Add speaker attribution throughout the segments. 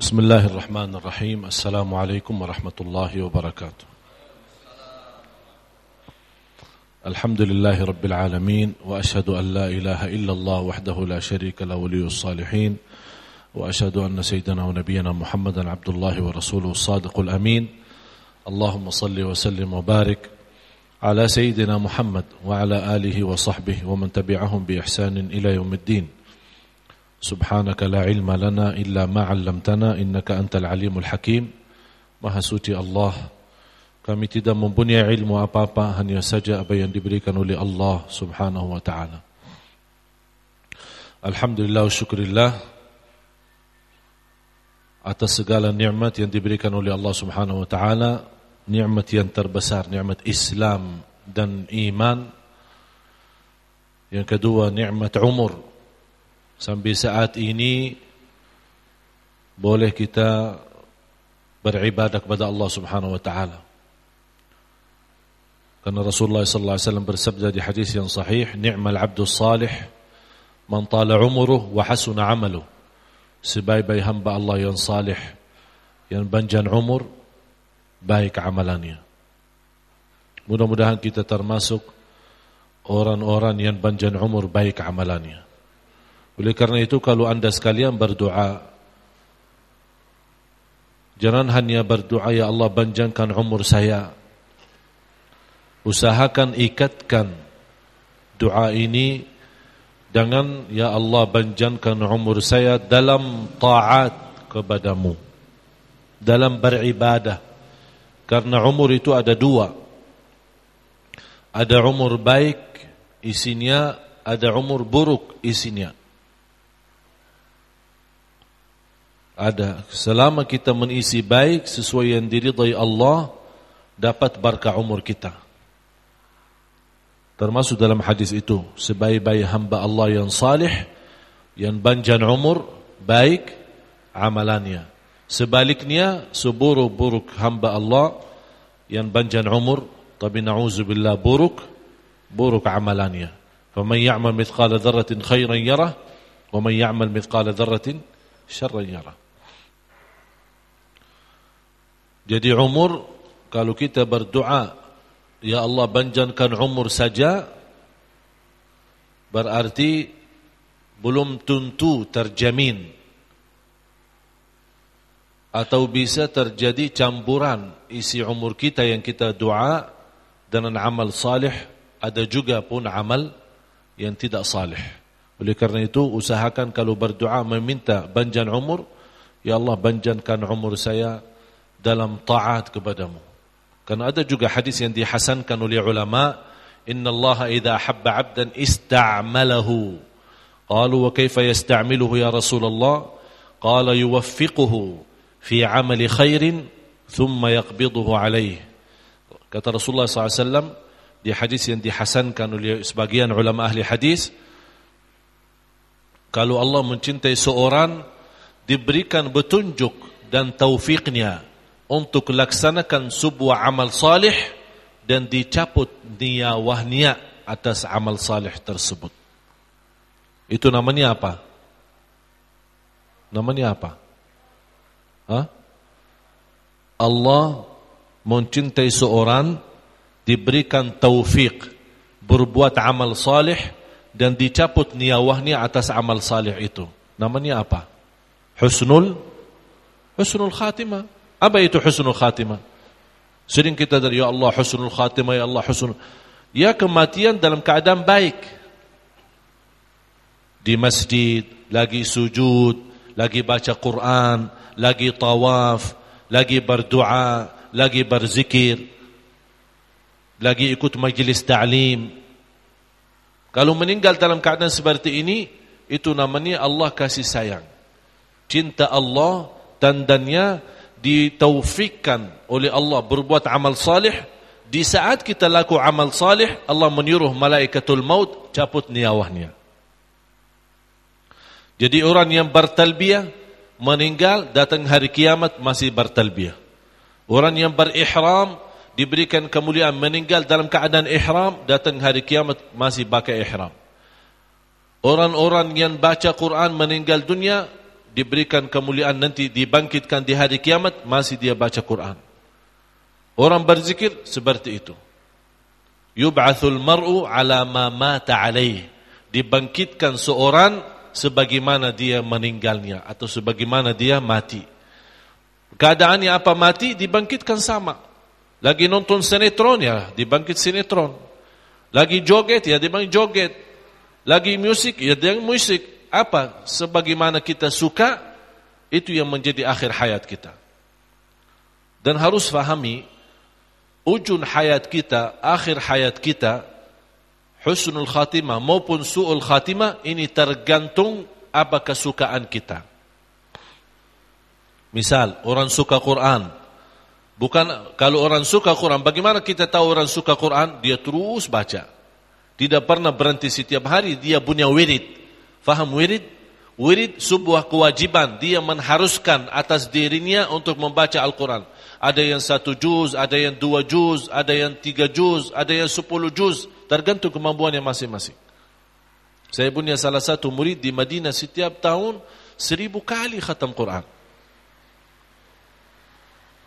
Speaker 1: بسم الله الرحمن الرحيم السلام عليكم ورحمة الله وبركاته الحمد لله رب العالمين وأشهد أن لا إله إلا الله وحده لا شريك له ولي الصالحين وأشهد أن سيدنا ونبينا محمدا عبد الله ورسوله الصادق الأمين اللهم صل وسلم وبارك على سيدنا محمد وعلى آله وصحبه ومن تبعهم بإحسان إلى يوم الدين Subhanaka la ilma lana illa ma'allamtana. innaka antal alimul hakim. Maha suci Allah. Kami tidak mempunyai ilmu apa-apa hanya saja apa yang diberikan oleh Allah Subhanahu wa taala. Alhamdulillah wa syukurillah atas segala nikmat yang diberikan oleh Allah Subhanahu wa taala, nikmat yang terbesar nikmat Islam dan iman. Yang kedua nikmat umur sampai saat ini boleh kita beribadah kepada Allah Subhanahu wa taala. Karena Rasulullah sallallahu alaihi wasallam bersabda di hadis yang sahih, "Ni'mal 'abdu salih man tala umruhu wa hasuna 'amaluhu." Sebaik-baik hamba Allah yang salih, yang panjang umur, baik amalannya. Mudah-mudahan kita termasuk orang-orang yang panjang umur baik amalannya. Oleh karena itu kalau anda sekalian berdoa Jangan hanya berdoa Ya Allah panjangkan umur saya. Usahakan ikatkan Doa ini Dengan Ya Allah panjangkan umur saya Dalam taat kepadamu Dalam beribadah. Karena umur itu ada dua. Ada umur baik Isinya Ada umur buruk isinya ada. Selama kita mengisi baik sesuai yang diridai Allah dapat berkah umur kita. Termasuk dalam hadis itu sebaik-baik hamba Allah yang salih yang panjang umur baik amalannya. Sebaliknya seburuk-buruk hamba Allah yang panjang umur tapi na'udzubillah buruk buruk amalannya. Faman ya'mal mithqala dzarratin khairan yarah wa man ya'mal mithqala dzarratin syarran Jadi umur kalau kita berdoa ya Allah panjangkan umur saja berarti belum tentu terjamin atau bisa terjadi campuran isi umur kita yang kita doa dengan amal salih ada juga pun amal yang tidak salih. Oleh karena itu usahakan kalau berdoa meminta panjang umur ya Allah panjangkan umur saya dalam taat kepadamu. Karena ada juga hadis yang dihasankan oleh ulama, "Inna Allah idza habba 'abdan ista'malahu." Qalu wa kaifa yasta'miluhu ya Rasulullah? Qala yuwaffiquhu fi 'amali khairin thumma yaqbiduhu 'alayhi. Kata Rasulullah SAW di hadis yang dihasankan oleh sebagian ulama ahli hadis, kalau Allah mencintai seorang diberikan petunjuk dan taufiknya untuk laksanakan sebuah amal salih dan dicabut niyawahnya atas amal salih tersebut. Itu namanya apa? Namanya apa? Hah? Allah mencintai seorang diberikan taufik berbuat amal salih dan dicabut niyawahnya atas amal salih itu. Namanya apa? Husnul Husnul khatimah. Apa itu husnul khatimah? Sering kita dari ya Allah husnul khatimah ya Allah husnul. Ya kematian dalam keadaan baik. Di masjid, lagi sujud, lagi baca Quran, lagi tawaf, lagi berdoa, lagi berzikir, lagi ikut majlis ta'lim. Kalau meninggal dalam keadaan seperti ini, itu namanya Allah kasih sayang. Cinta Allah tandanya ditaufikkan oleh Allah berbuat amal salih di saat kita laku amal salih Allah menyuruh malaikatul maut cabut niyawahnya jadi orang yang bertalbiyah meninggal datang hari kiamat masih bertalbiyah. Orang yang berihram diberikan kemuliaan meninggal dalam keadaan ihram datang hari kiamat masih pakai ihram. Orang-orang yang baca Quran meninggal dunia diberikan kemuliaan nanti dibangkitkan di hari kiamat masih dia baca Quran. Orang berzikir seperti itu. Yub'athul mar'u ala ma mata alaih. Dibangkitkan seorang sebagaimana dia meninggalnya atau sebagaimana dia mati. Keadaannya apa mati dibangkitkan sama. Lagi nonton sinetron ya dibangkit sinetron. Lagi joget ya dibangkit joget. Lagi musik ya dia musik apa sebagaimana kita suka itu yang menjadi akhir hayat kita. Dan harus fahami ujung hayat kita, akhir hayat kita husnul khatimah maupun su'ul khatimah ini tergantung apa kesukaan kita. Misal orang suka Quran. Bukan kalau orang suka Quran, bagaimana kita tahu orang suka Quran? Dia terus baca. Tidak pernah berhenti setiap hari, dia punya wirid. Faham wirid? Wirid sebuah kewajiban. Dia mengharuskan atas dirinya untuk membaca Al-Quran. Ada yang satu juz, ada yang dua juz, ada yang tiga juz, ada yang sepuluh juz. Tergantung kemampuannya masing-masing. Saya punya salah satu murid di Madinah setiap tahun seribu kali khatam Quran.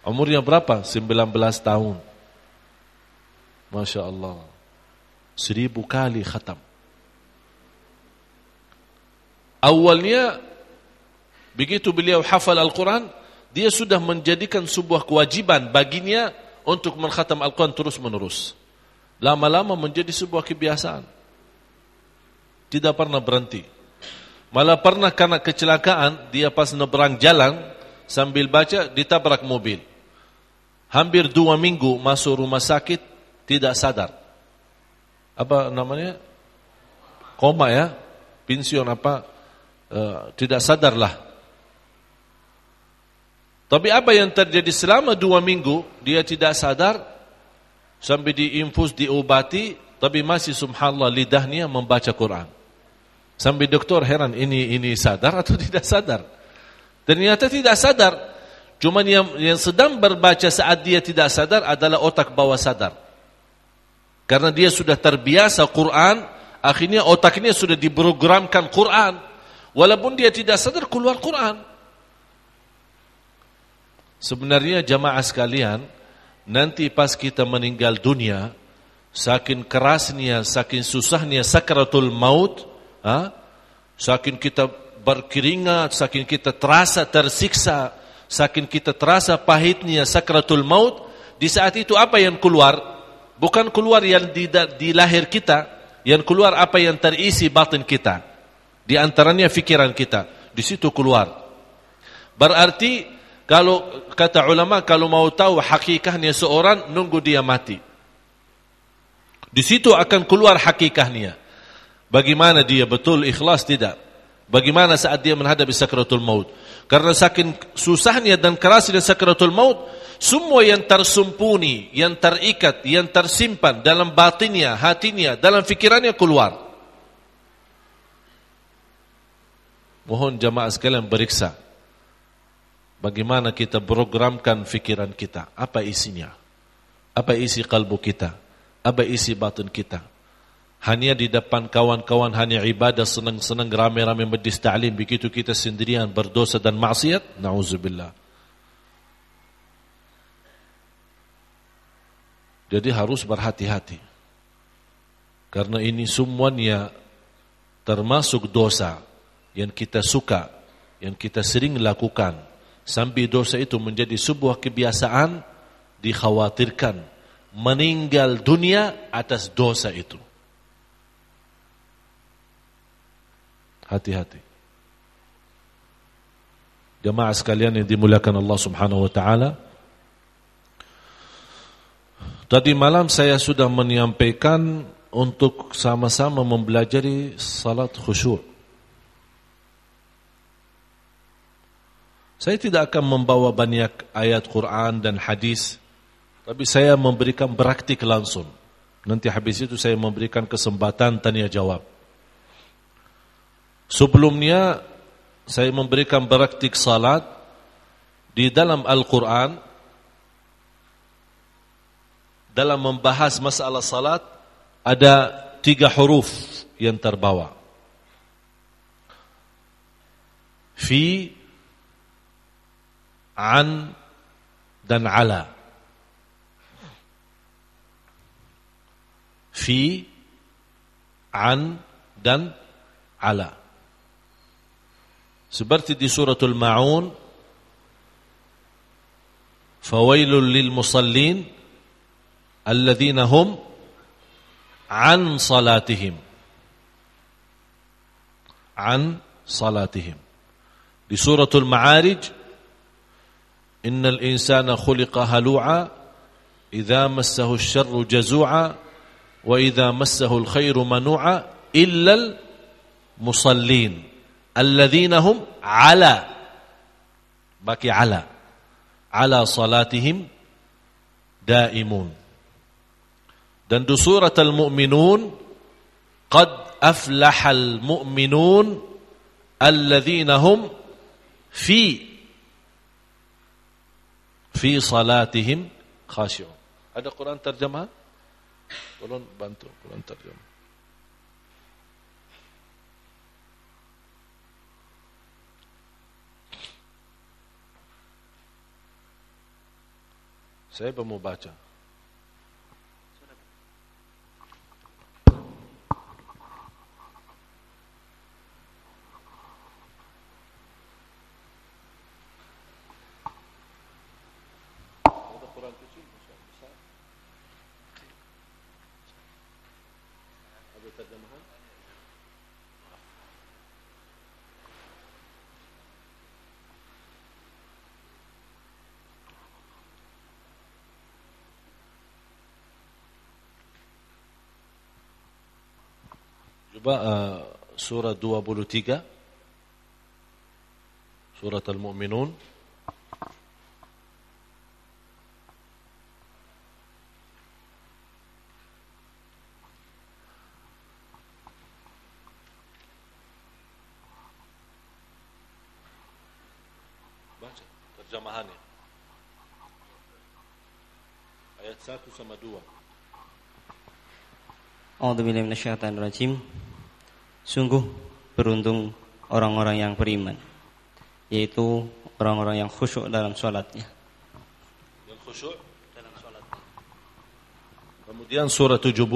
Speaker 1: Umurnya berapa? 19 tahun. Masya Allah. Seribu kali khatam. Awalnya begitu beliau hafal Al-Quran, dia sudah menjadikan sebuah kewajiban baginya untuk menghatam Al-Quran terus menerus. Lama-lama menjadi sebuah kebiasaan. Tidak pernah berhenti. Malah pernah karena kecelakaan, dia pas neberang jalan, sambil baca, ditabrak mobil. Hampir dua minggu masuk rumah sakit, tidak sadar. Apa namanya? Koma ya? Pensiun apa? Eh, tidak sadarlah. Tapi apa yang terjadi selama dua minggu, dia tidak sadar, sampai diinfus, diobati, tapi masih subhanallah lidahnya membaca Quran. Sampai doktor heran, ini ini sadar atau tidak sadar? Ternyata tidak sadar. Cuma yang, yang sedang berbaca saat dia tidak sadar adalah otak bawah sadar. Karena dia sudah terbiasa Quran, akhirnya otaknya sudah diprogramkan Quran. Walaupun dia tidak sadar keluar Quran. Sebenarnya jamaah sekalian, nanti pas kita meninggal dunia, saking kerasnya, saking susahnya sakratul maut, ha? saking kita berkeringat, saking kita terasa tersiksa, saking kita terasa pahitnya sakratul maut, di saat itu apa yang keluar? Bukan keluar yang di, di lahir kita, yang keluar apa yang terisi batin kita. Di antaranya fikiran kita. Di situ keluar. Berarti kalau kata ulama kalau mau tahu hakikahnya seorang nunggu dia mati. Di situ akan keluar hakikahnya. Bagaimana dia betul ikhlas tidak? Bagaimana saat dia menghadapi sakratul maut? Karena saking susahnya dan kerasnya sakratul maut, semua yang tersumpuni, yang terikat, yang tersimpan dalam batinnya, hatinya, dalam fikirannya keluar. Mohon jamaah sekalian beriksa. Bagaimana kita programkan fikiran kita. Apa isinya? Apa isi kalbu kita? Apa isi batin kita? Hanya di depan kawan-kawan hanya ibadah senang-senang rame-rame majlis ta'lim. Begitu kita sendirian berdosa dan maksiat. Na'udzubillah. Jadi harus berhati-hati. Karena ini semuanya termasuk dosa yang kita suka, yang kita sering lakukan, sampai dosa itu menjadi sebuah kebiasaan, dikhawatirkan meninggal dunia atas dosa itu. Hati-hati. Jemaah sekalian yang dimuliakan Allah Subhanahu wa taala. Tadi malam saya sudah menyampaikan untuk sama-sama mempelajari salat khusyuk. Saya tidak akan membawa banyak ayat Quran dan hadis, tapi saya memberikan praktik langsung. Nanti habis itu saya memberikan kesempatan tanya jawab. Sebelumnya saya memberikan praktik salat di dalam Al-Quran dalam membahas masalah salat ada tiga huruf yang terbawa. Fi an dan ala. Fi, an dan ala. Seperti di suratul Ma'un, Fawailul lil musallin alladzina hum an salatihim. An salatihim. Di suratul Ma'arij, Innal insana khuliqa halu'a idza massahu asy-syarru jazu'a wa idza massahu al-khairu manu'a illa al-musallin alladzina hum ala baki ala ala salatihim daimun dan di surat al-mu'minun qad aflahal mu'minun alladzina hum fi fi salatihim khashi'un. Ada Quran terjemah? Tolong bantu Quran terjemah. Saya mau baca. Coba uh, surah 23 Surat Al-Mu'minun. Baca terjemahannya. Ayat 1 sama 2
Speaker 2: A'udzubillahi minasyaitonirrajim. Sungguh beruntung orang-orang yang beriman Yaitu orang-orang yang khusyuk dalam sholatnya.
Speaker 1: Yang khusyuk dalam sholatnya. Kemudian surah 70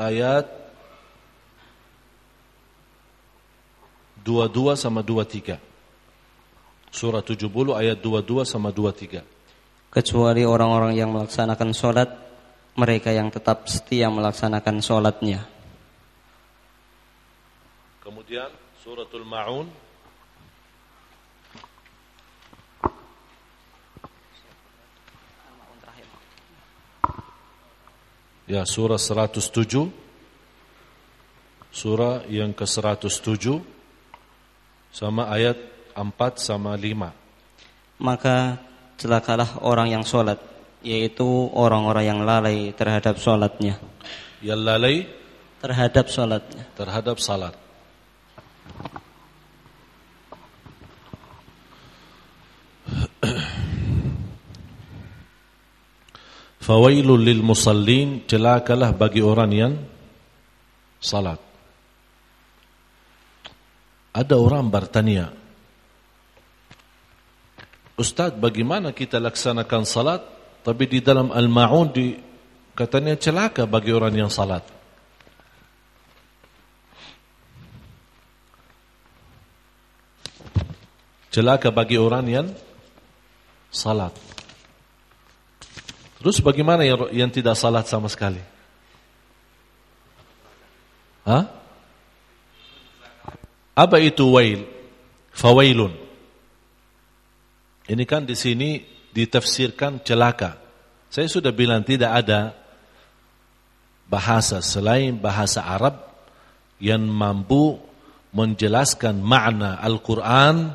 Speaker 1: Ayat 22 sama 23 Surah 70 ayat 22 sama 23
Speaker 2: Kecuali orang-orang yang melaksanakan sholat mereka yang tetap setia melaksanakan sholatnya.
Speaker 1: Kemudian suratul Ma'un. Ya surah 107 Surah yang ke-107 Sama ayat 4 sama 5
Speaker 2: Maka celakalah orang yang sholat yaitu orang-orang yang lalai terhadap sholatnya.
Speaker 1: Yang lalai
Speaker 2: terhadap sholatnya.
Speaker 1: Terhadap salat. Fawailul lil musallin celakalah bagi orang yang salat. Ada orang bertanya, Ustaz, bagaimana kita laksanakan salat tapi di dalam Al-Ma'un katanya celaka bagi orang yang salat. Celaka bagi orang yang salat. Terus bagaimana yang, yang tidak salat sama sekali? Hah? Apa itu wail? Fawailun. Ini kan di sini ditafsirkan celaka. Saya sudah bilang tidak ada bahasa selain bahasa Arab yang mampu menjelaskan makna Al-Quran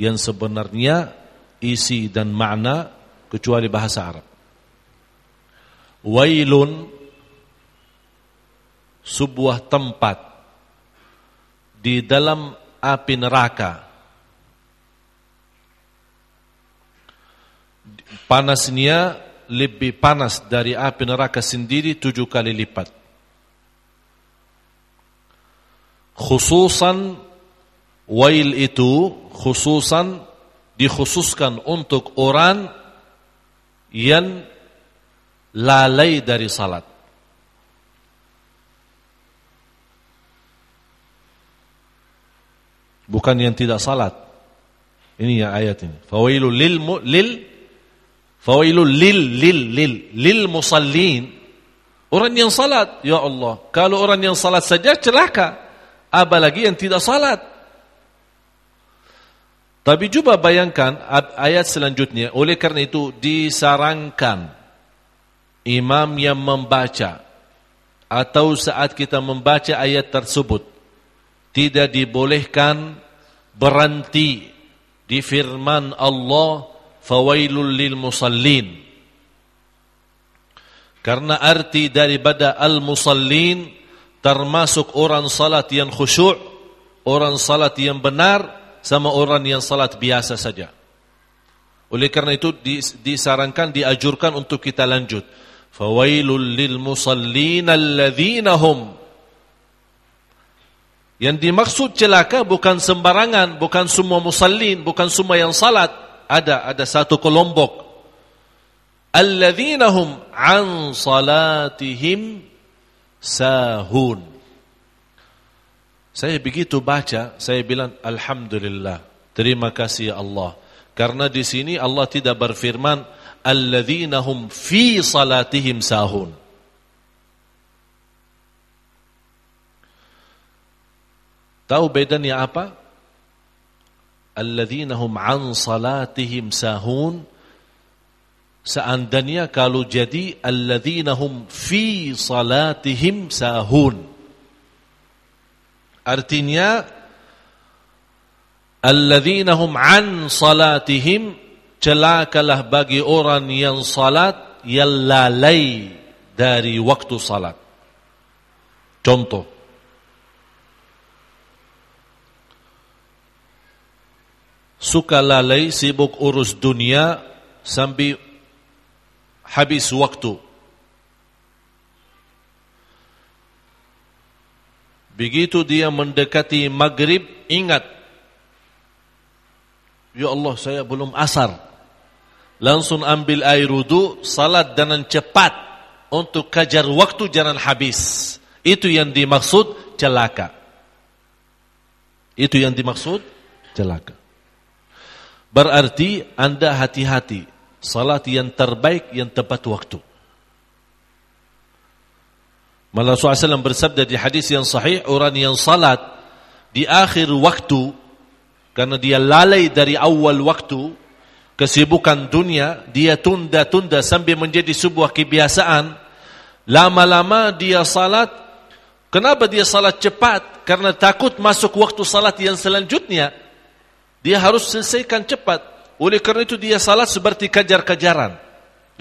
Speaker 1: yang sebenarnya isi dan makna kecuali bahasa Arab. Wailun sebuah tempat di dalam api neraka panasnya lebih panas dari api neraka sendiri tujuh kali lipat. Khususan Wail itu khususan dikhususkan untuk orang yang lalai dari salat. Bukan yang tidak salat. Ini yang ayat ini. Fawailul lil lil fawailul lil lil lil lil musallin. Orang yang salat, ya Allah. Kalau orang yang salat saja celaka, apalagi yang tidak salat. Tapi coba bayangkan ayat selanjutnya. Oleh karena itu disarankan imam yang membaca atau saat kita membaca ayat tersebut tidak dibolehkan berhenti di firman Allah fawailul lil musallin. Karena arti daripada al-musallin termasuk orang salat yang khusyuk, orang salat yang benar, sama orang yang salat biasa saja. Oleh karena itu disarankan diajurkan untuk kita lanjut. Fawailul lil musallin alladzina hum Yang dimaksud celaka bukan sembarangan, bukan semua musallin, bukan semua yang salat. Ada ada satu kelompok. Alladzina hum an salatihim sahun. Saya begitu baca, saya bilang alhamdulillah. Terima kasih Allah. Karena di sini Allah tidak berfirman alladzina hum fi salatihim sahun. Tahu bedanya apa? Alladzina hum an salatihim sahun. Seandainya kalau jadi alladzina hum fi salatihim sahun. Artinya alladzina hum an salatihim celakalah bagi orang yang salat yang lalai dari waktu salat. Contoh suka lalai sibuk urus dunia sampai habis waktu Begitu dia mendekati maghrib, ingat. Ya Allah, saya belum asar. Langsung ambil air wudu, salat dengan cepat untuk kejar waktu jangan habis. Itu yang dimaksud celaka. Itu yang dimaksud celaka. Berarti anda hati-hati. Salat yang terbaik yang tepat waktu. Malah SAW bersabda di hadis yang sahih, orang yang salat di akhir waktu, karena dia lalai dari awal waktu, kesibukan dunia, dia tunda-tunda sampai menjadi sebuah kebiasaan, lama-lama dia salat, kenapa dia salat cepat? Karena takut masuk waktu salat yang selanjutnya, dia harus selesaikan cepat. Oleh karena itu dia salat seperti kejar-kejaran.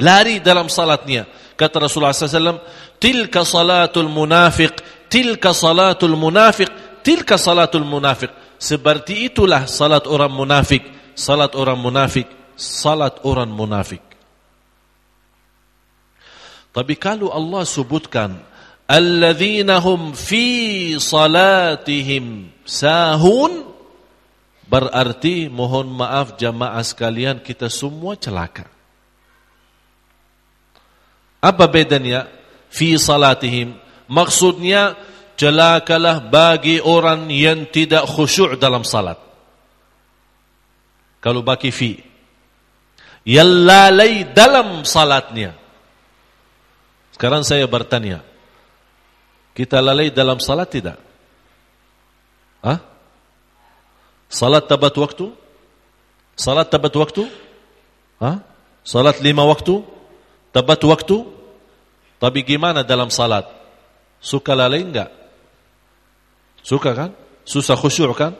Speaker 1: Lari dalam salatnya. Kata Rasulullah SAW, tilka salatul munafiq, tilka salatul munafiq, tilka salatul munafiq. Seperti itulah salat orang munafik, salat orang munafik, salat orang munafik. Tapi kalau Allah sebutkan alladzina fi salatihim sahun berarti mohon maaf jamaah sekalian kita semua celaka. Apa bedanya? Fi salatihim. Maksudnya celakalah bagi orang yang tidak khusyuk dalam salat. Kalau bagi fi. Yang lalai dalam salatnya. Sekarang saya bertanya. Kita lalai dalam salat tidak? Hah? Salat tabat waktu? Salat tabat waktu? Hah? Salat lima waktu? Tabat waktu? Tapi gimana dalam salat? Suka lalai enggak? Suka kan? Susah khusyuk kan?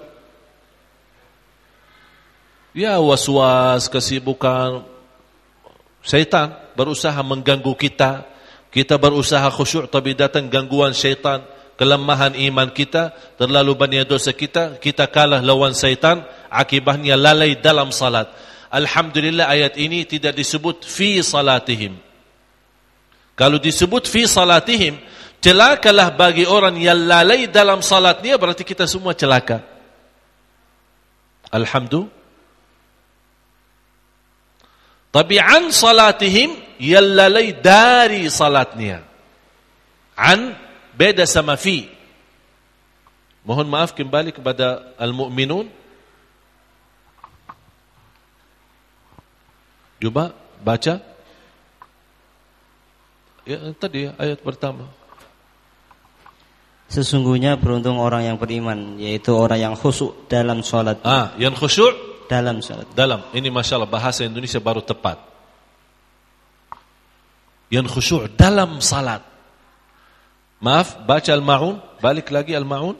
Speaker 1: Ya was-was, kesibukan. Syaitan berusaha mengganggu kita. Kita berusaha khusyuk tapi datang gangguan syaitan. Kelemahan iman kita, terlalu banyak dosa kita, kita kalah lawan syaitan. Akibatnya lalai dalam salat. Alhamdulillah ayat ini tidak disebut fi salatihim. Kalau disebut fi salatihim, celakalah bagi orang yang lalai dalam salatnya berarti kita semua celaka. Alhamdulillah. Tapi an salatihim yallalai dari salatnya. An beda sama fi. Mohon maaf kembali kepada al-mu'minun. Coba baca. Ya, tadi ayat pertama.
Speaker 2: Sesungguhnya beruntung orang yang beriman, yaitu orang yang khusyuk dalam sholat.
Speaker 1: Ah, yang khusyuk
Speaker 2: dalam sholat.
Speaker 1: Dalam. Ini masya Allah bahasa Indonesia baru tepat. Yang khusyuk dalam salat. Maaf, baca al-ma'un, balik lagi al-ma'un.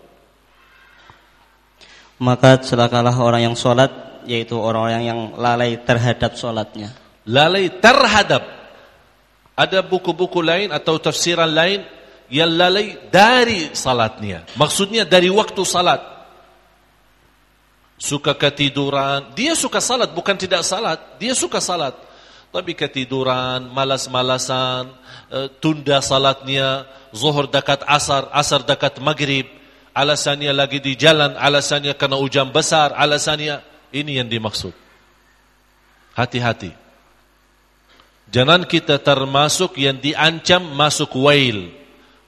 Speaker 2: Maka celakalah orang yang sholat, yaitu orang-orang yang lalai terhadap sholatnya.
Speaker 1: Lalai terhadap. Ada buku-buku lain atau tafsiran lain yang lalai dari salatnya. Maksudnya dari waktu salat. Suka ketiduran. Dia suka salat, bukan tidak salat. Dia suka salat. Tapi ketiduran, malas-malasan, eh, tunda salatnya, zuhur dekat asar, asar dekat maghrib, alasannya lagi di jalan, alasannya kena hujan besar, alasannya ini yang dimaksud. Hati-hati. Jangan kita termasuk yang diancam masuk wail.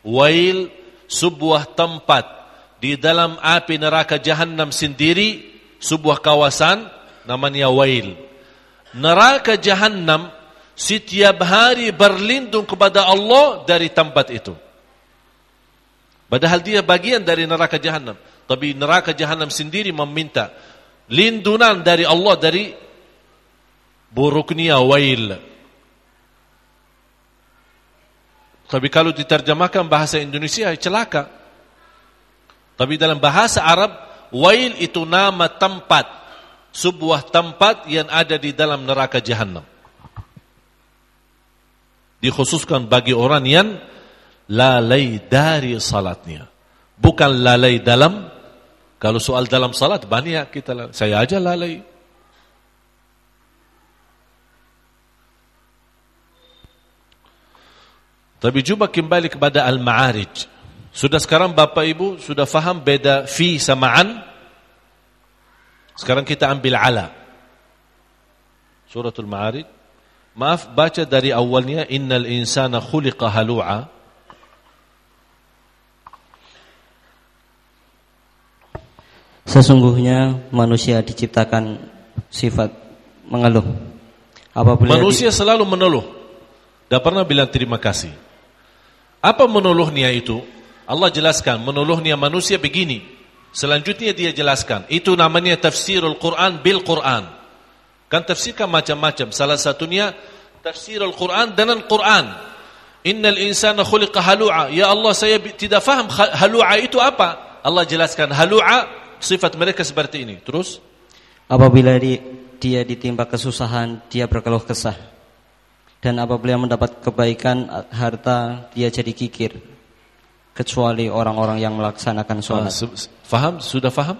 Speaker 1: Wail sebuah tempat di dalam api neraka jahanam sendiri, sebuah kawasan namanya wail. Neraka jahanam setiap hari berlindung kepada Allah dari tempat itu. Padahal dia bagian dari neraka jahanam. Tapi neraka jahanam sendiri meminta lindunan dari Allah dari buruknya wail. Tapi kalau diterjemahkan bahasa Indonesia celaka. Tapi dalam bahasa Arab wail itu nama tempat, sebuah tempat yang ada di dalam neraka jahanam. Dikhususkan bagi orang yang lalai dari salatnya. Bukan lalai dalam, kalau soal dalam salat banyak kita. Saya aja lalai. Tapi coba kembali kepada Al-Ma'arij. Sudah sekarang Bapak Ibu sudah faham beda fi sama an? Sekarang kita ambil ala. Suratul Ma'arij. Maaf baca dari awalnya innal insana khuliqa halu'a.
Speaker 2: Sesungguhnya manusia diciptakan sifat mengeluh.
Speaker 1: Apabila manusia di... selalu mengeluh. Tidak pernah bilang terima kasih. Apa mengeluhnya itu? Allah jelaskan mengeluhnya manusia begini. Selanjutnya dia jelaskan. Itu namanya tafsirul Quran bil Quran. Kan tafsirkan macam-macam. Salah satunya tafsirul Quran dengan Quran. Innal insana khuliqa halu'a. Ya Allah saya tidak faham halu'a itu apa? Allah jelaskan halu'a sifat mereka seperti ini. Terus
Speaker 2: apabila di, dia ditimpa kesusahan, dia berkeluh kesah. Dan apabila mendapat kebaikan harta, dia jadi kikir. Kecuali orang-orang yang melaksanakan sholat. Ah,
Speaker 1: faham? Sudah faham?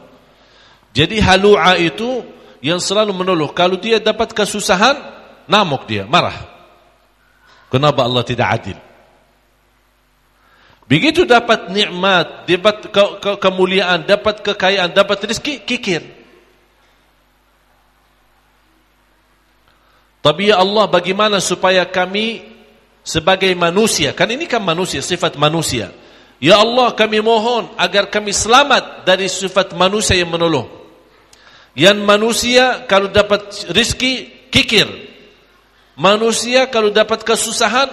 Speaker 1: Jadi halu'a itu yang selalu mengeluh. Kalau dia dapat kesusahan, namuk dia, marah. Kenapa Allah tidak adil? Begitu dapat nikmat, dapat ke, ke, kemuliaan, dapat kekayaan, dapat rezeki, kikir. Tapi ya Allah bagaimana supaya kami sebagai manusia, kan ini kan manusia, sifat manusia. Ya Allah kami mohon agar kami selamat dari sifat manusia yang menolong. Yang manusia kalau dapat rezeki, kikir. Manusia kalau dapat kesusahan,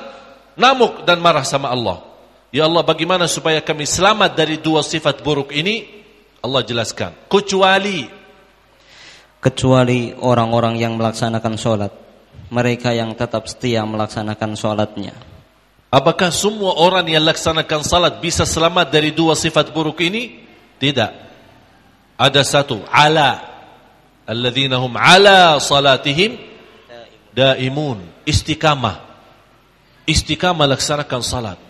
Speaker 1: namuk dan marah sama Allah. Ya Allah bagaimana supaya kami selamat dari dua sifat buruk ini? Allah jelaskan. Kecuali
Speaker 2: kecuali orang-orang yang melaksanakan sholat. Mereka yang tetap setia melaksanakan sholatnya.
Speaker 1: Apakah semua orang yang melaksanakan salat bisa selamat dari dua sifat buruk ini? Tidak. Ada satu. Ala. Alladzina hum ala salatihim daimun. Istiqamah. Istiqamah laksanakan salat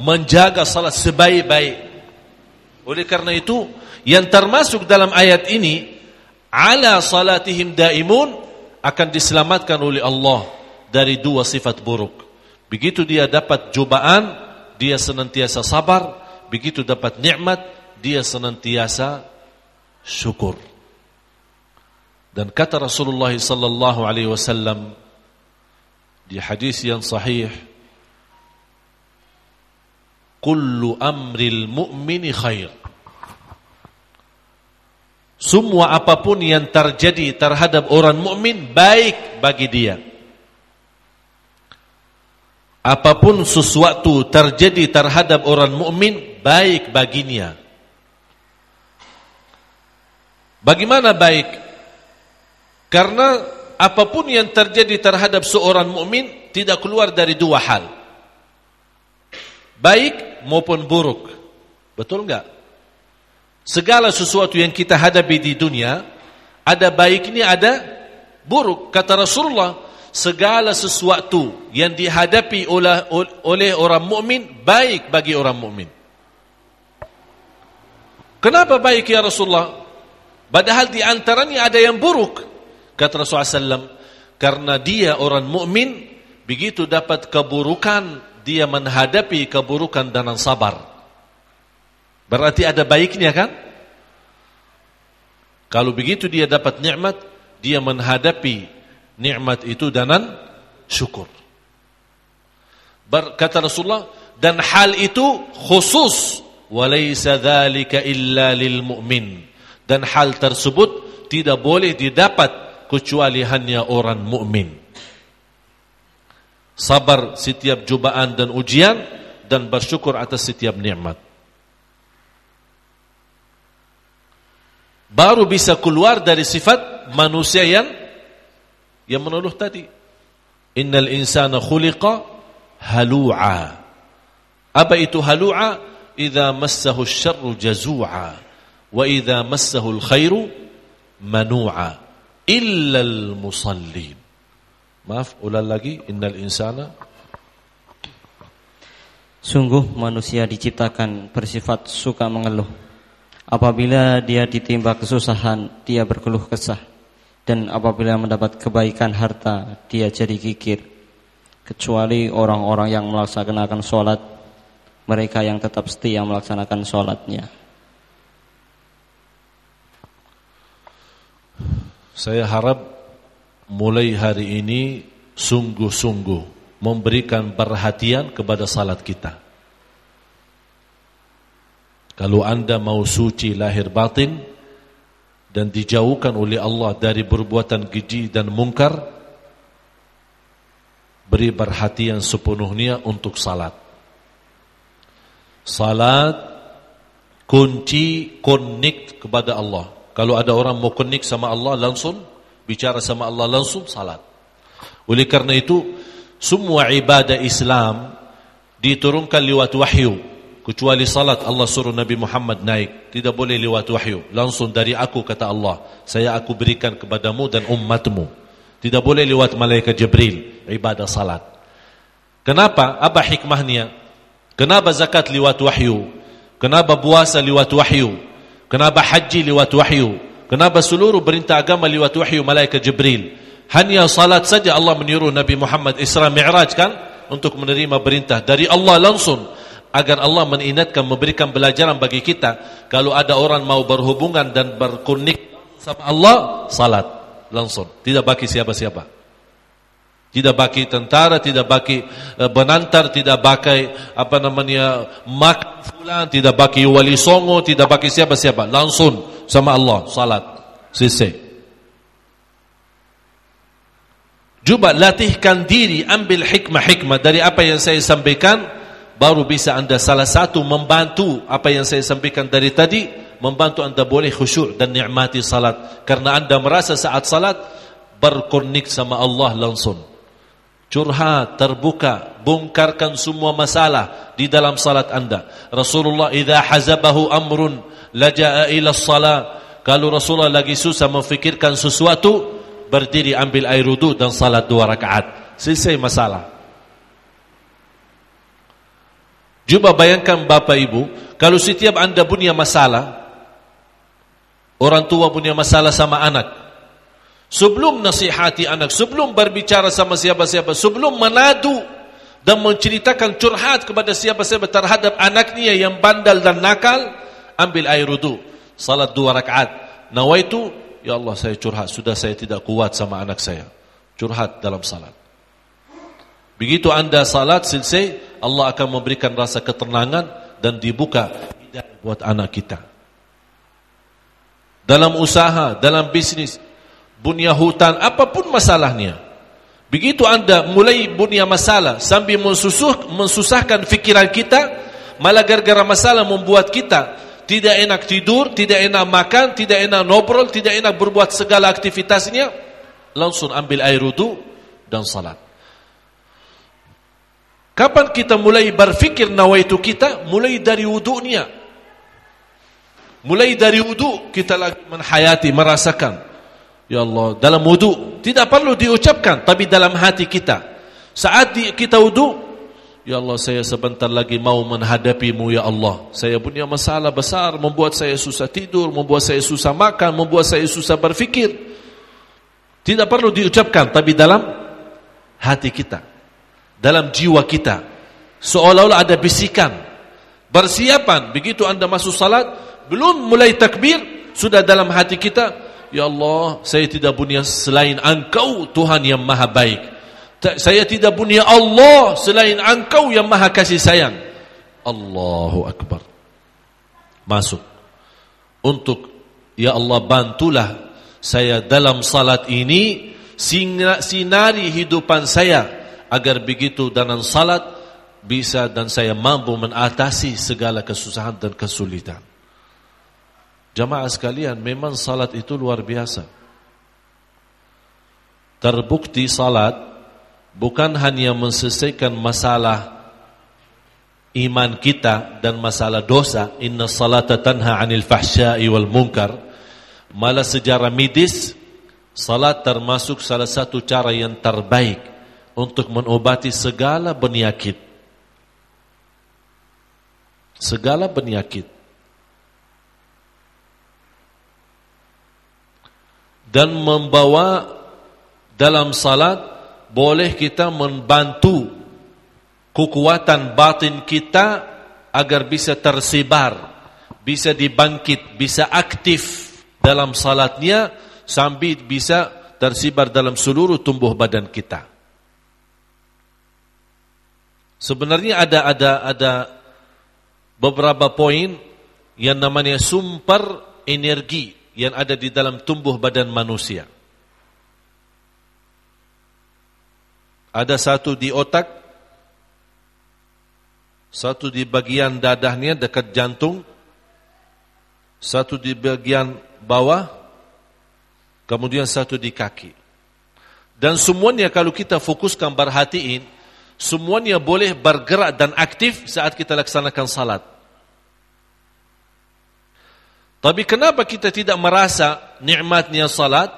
Speaker 1: menjaga salat sebaik-baik. Oleh karena itu, yang termasuk dalam ayat ini, ala salatihim daimun akan diselamatkan oleh Allah dari dua sifat buruk. Begitu dia dapat cobaan, dia senantiasa sabar, begitu dapat nikmat, dia senantiasa syukur. Dan kata Rasulullah sallallahu alaihi wasallam di hadis yang sahih, "Kullu amril mu'mini khair." Semua apa pun yang terjadi terhadap orang mukmin baik bagi dia. Apa pun sesuatu terjadi terhadap orang mukmin baik baginya. Bagaimana baik? Karena apa pun yang terjadi terhadap seorang mukmin tidak keluar dari dua hal. Baik maupun buruk. Betul enggak? Segala sesuatu yang kita hadapi di dunia ada baiknya ada buruk. Kata Rasulullah, segala sesuatu yang dihadapi oleh oleh orang mukmin baik bagi orang mukmin. Kenapa baik ya Rasulullah? Padahal di antaranya ada yang buruk. Kata Rasulullah SAW, karena dia orang mukmin begitu dapat keburukan, dia menghadapi keburukan dengan sabar. Berarti ada baiknya kan? Kalau begitu dia dapat nikmat, dia menghadapi nikmat itu dengan syukur. Kata Rasulullah, dan hal itu khusus walaysa dzalika illa lil mu'min. Dan hal tersebut tidak boleh didapat kecuali hanya orang mukmin. Sabar setiap cobaan dan ujian dan bersyukur atas setiap nikmat. Baru bisa keluar dari sifat manusia yang yang menuluh tadi. Innal insana khuliqa halu'a. Apa itu halu'a? Idza massahu syarru jazu'a wa idza massahu al-khairu manu'a illal musallin. Maaf, ulang lagi. Innal insana
Speaker 2: Sungguh manusia diciptakan bersifat suka mengeluh. Apabila dia ditimpa kesusahan, dia berkeluh kesah. Dan apabila mendapat kebaikan harta, dia jadi kikir. Kecuali orang-orang yang melaksanakan sholat, mereka yang tetap setia melaksanakan sholatnya.
Speaker 1: Saya harap mulai hari ini sungguh-sungguh memberikan perhatian kepada salat kita. Kalau anda mau suci lahir batin dan dijauhkan oleh Allah dari perbuatan keji dan mungkar, beri perhatian sepenuhnya untuk salat. Salat kunci connect kepada Allah. Kalau ada orang mau connect sama Allah langsung, bicara sama Allah langsung, salat. Oleh karena itu, semua ibadah Islam diturunkan lewat wahyu. Kecuali salat Allah suruh Nabi Muhammad naik. Tidak boleh lewat wahyu. Langsung dari aku kata Allah. Saya aku berikan kepadamu dan umatmu. Tidak boleh lewat malaikat Jibril. Ibadah salat. Kenapa? Apa hikmahnya? Kenapa zakat lewat wahyu? Kenapa puasa lewat wahyu? Kenapa haji lewat wahyu? Kenapa seluruh perintah agama lewat wahyu malaikat Jibril? Hanya salat saja Allah menyuruh Nabi Muhammad Isra Mi'raj kan untuk menerima perintah dari Allah langsung agar Allah mengingatkan memberikan pelajaran bagi kita kalau ada orang mau berhubungan dan berkunik sama Allah salat langsung tidak bagi siapa-siapa tidak bagi tentara, tidak bagi benantar, tidak bagi apa namanya mak fulan, tidak bagi wali songo, tidak bagi siapa-siapa. Langsung sama Allah salat. Selesai. Cuba latihkan diri, ambil hikmah-hikmah dari apa yang saya sampaikan, baru bisa anda salah satu membantu apa yang saya sampaikan dari tadi, membantu anda boleh khusyuk dan nikmati salat. Karena anda merasa saat salat berkonik sama Allah langsung curhat, terbuka, bongkarkan semua masalah di dalam salat anda. Rasulullah idza hazabahu amrun laja'a ila salat. Kalau Rasulullah lagi susah memfikirkan sesuatu, berdiri ambil air wudu dan salat dua rakaat. Selesai masalah. Cuba bayangkan Bapak Ibu, kalau setiap anda punya masalah, orang tua punya masalah sama anak, Sebelum nasihati anak, sebelum berbicara sama siapa-siapa, sebelum menadu dan menceritakan curhat kepada siapa-siapa terhadap anaknya yang bandal dan nakal, ambil air wudu, salat dua rakaat. Nawaitu Ya Allah saya curhat, sudah saya tidak kuat sama anak saya. Curhat dalam salat. Begitu anda salat selesai, Allah akan memberikan rasa ketenangan dan dibuka hidayah buat anak kita. Dalam usaha, dalam bisnis, bunya hutan, apa pun masalahnya. Begitu anda mulai bunya masalah sambil mensusuh, mensusahkan fikiran kita, malah gara-gara masalah membuat kita tidak enak tidur, tidak enak makan, tidak enak ngobrol, tidak enak berbuat segala aktivitasnya, langsung ambil air wudu dan salat. Kapan kita mulai berfikir nawaitu kita? Mulai dari wudunya. Mulai dari wudu kita lagi menhayati, merasakan. Ya Allah, dalam wudu tidak perlu diucapkan, tapi dalam hati kita. Saat kita wudu, Ya Allah saya sebentar lagi mau menghadapimu ya Allah. Saya punya masalah besar, membuat saya susah tidur, membuat saya susah makan, membuat saya susah berfikir. Tidak perlu diucapkan, tapi dalam hati kita dalam jiwa kita. Seolah-olah ada bisikan. Persiapan begitu anda masuk salat belum mulai takbir sudah dalam hati kita ya Allah saya tidak punya selain engkau Tuhan yang maha baik. Saya tidak punya Allah selain engkau yang maha kasih sayang. Allahu Akbar. Masuk. Untuk ya Allah bantulah saya dalam salat ini sinari hidupan saya agar begitu dalam salat bisa dan saya mampu menatasi segala kesusahan dan kesulitan. Jamaah sekalian, memang salat itu luar biasa. Terbukti salat bukan hanya menyelesaikan masalah iman kita dan masalah dosa, inna salata tanha 'anil fahsya'i wal munkar. Malah sejarah medis, salat termasuk salah satu cara yang terbaik untuk mengobati segala penyakit. Segala penyakit. Dan membawa dalam salat boleh kita membantu kekuatan batin kita agar bisa tersebar, bisa dibangkit, bisa aktif dalam salatnya sambil bisa tersebar dalam seluruh tumbuh badan kita. Sebenarnya ada ada ada beberapa poin yang namanya sumber energi yang ada di dalam tumbuh badan manusia. Ada satu di otak, satu di bagian dadahnya dekat jantung, satu di bagian bawah, kemudian satu di kaki. Dan semuanya kalau kita fokuskan perhatiin, semuanya boleh bergerak dan aktif saat kita laksanakan salat. Tapi kenapa kita tidak merasa nikmatnya salat?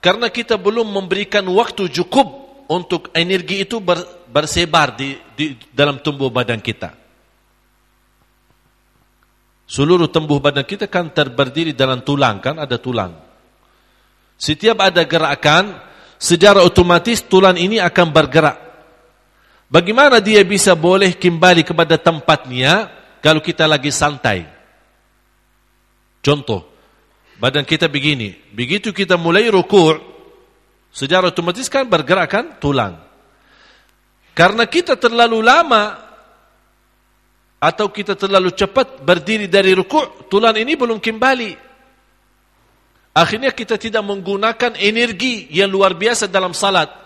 Speaker 1: Karena kita belum memberikan waktu cukup untuk energi itu bersebar di, di dalam tubuh badan kita. Seluruh tubuh badan kita kan terberdiri dalam tulang, kan ada tulang. Setiap ada gerakan, secara otomatis tulang ini akan bergerak. Bagaimana dia bisa boleh kembali kepada tempatnya kalau kita lagi santai? Contoh, badan kita begini. Begitu kita mulai ruku', secara otomatis kan bergerakkan tulang. Karena kita terlalu lama atau kita terlalu cepat berdiri dari ruku', tulang ini belum kembali. Akhirnya kita tidak menggunakan energi yang luar biasa dalam salat.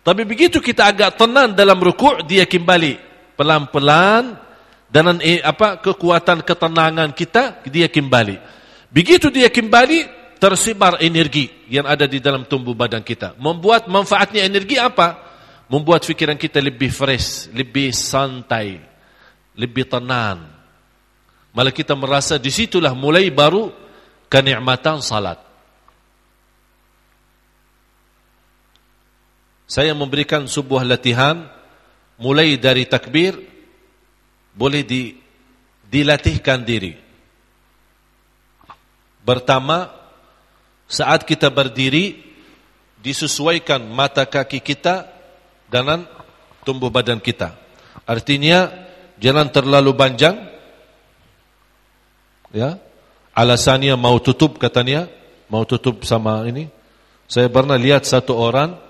Speaker 1: Tapi begitu kita agak tenang dalam rukuk, dia kembali pelan-pelan dengan eh, apa kekuatan ketenangan kita dia kembali. Begitu dia kembali tersebar energi yang ada di dalam tubuh badan kita. Membuat manfaatnya energi apa? Membuat fikiran kita lebih fresh, lebih santai, lebih tenang. Malah kita merasa di situlah mulai baru kenikmatan salat. Saya memberikan sebuah latihan mulai dari takbir boleh di, dilatihkan diri. Pertama, saat kita berdiri disesuaikan mata kaki kita dengan tumbuh badan kita. Artinya jangan terlalu panjang. Ya. Alasannya mau tutup katanya mau tutup sama ini. Saya pernah lihat satu orang,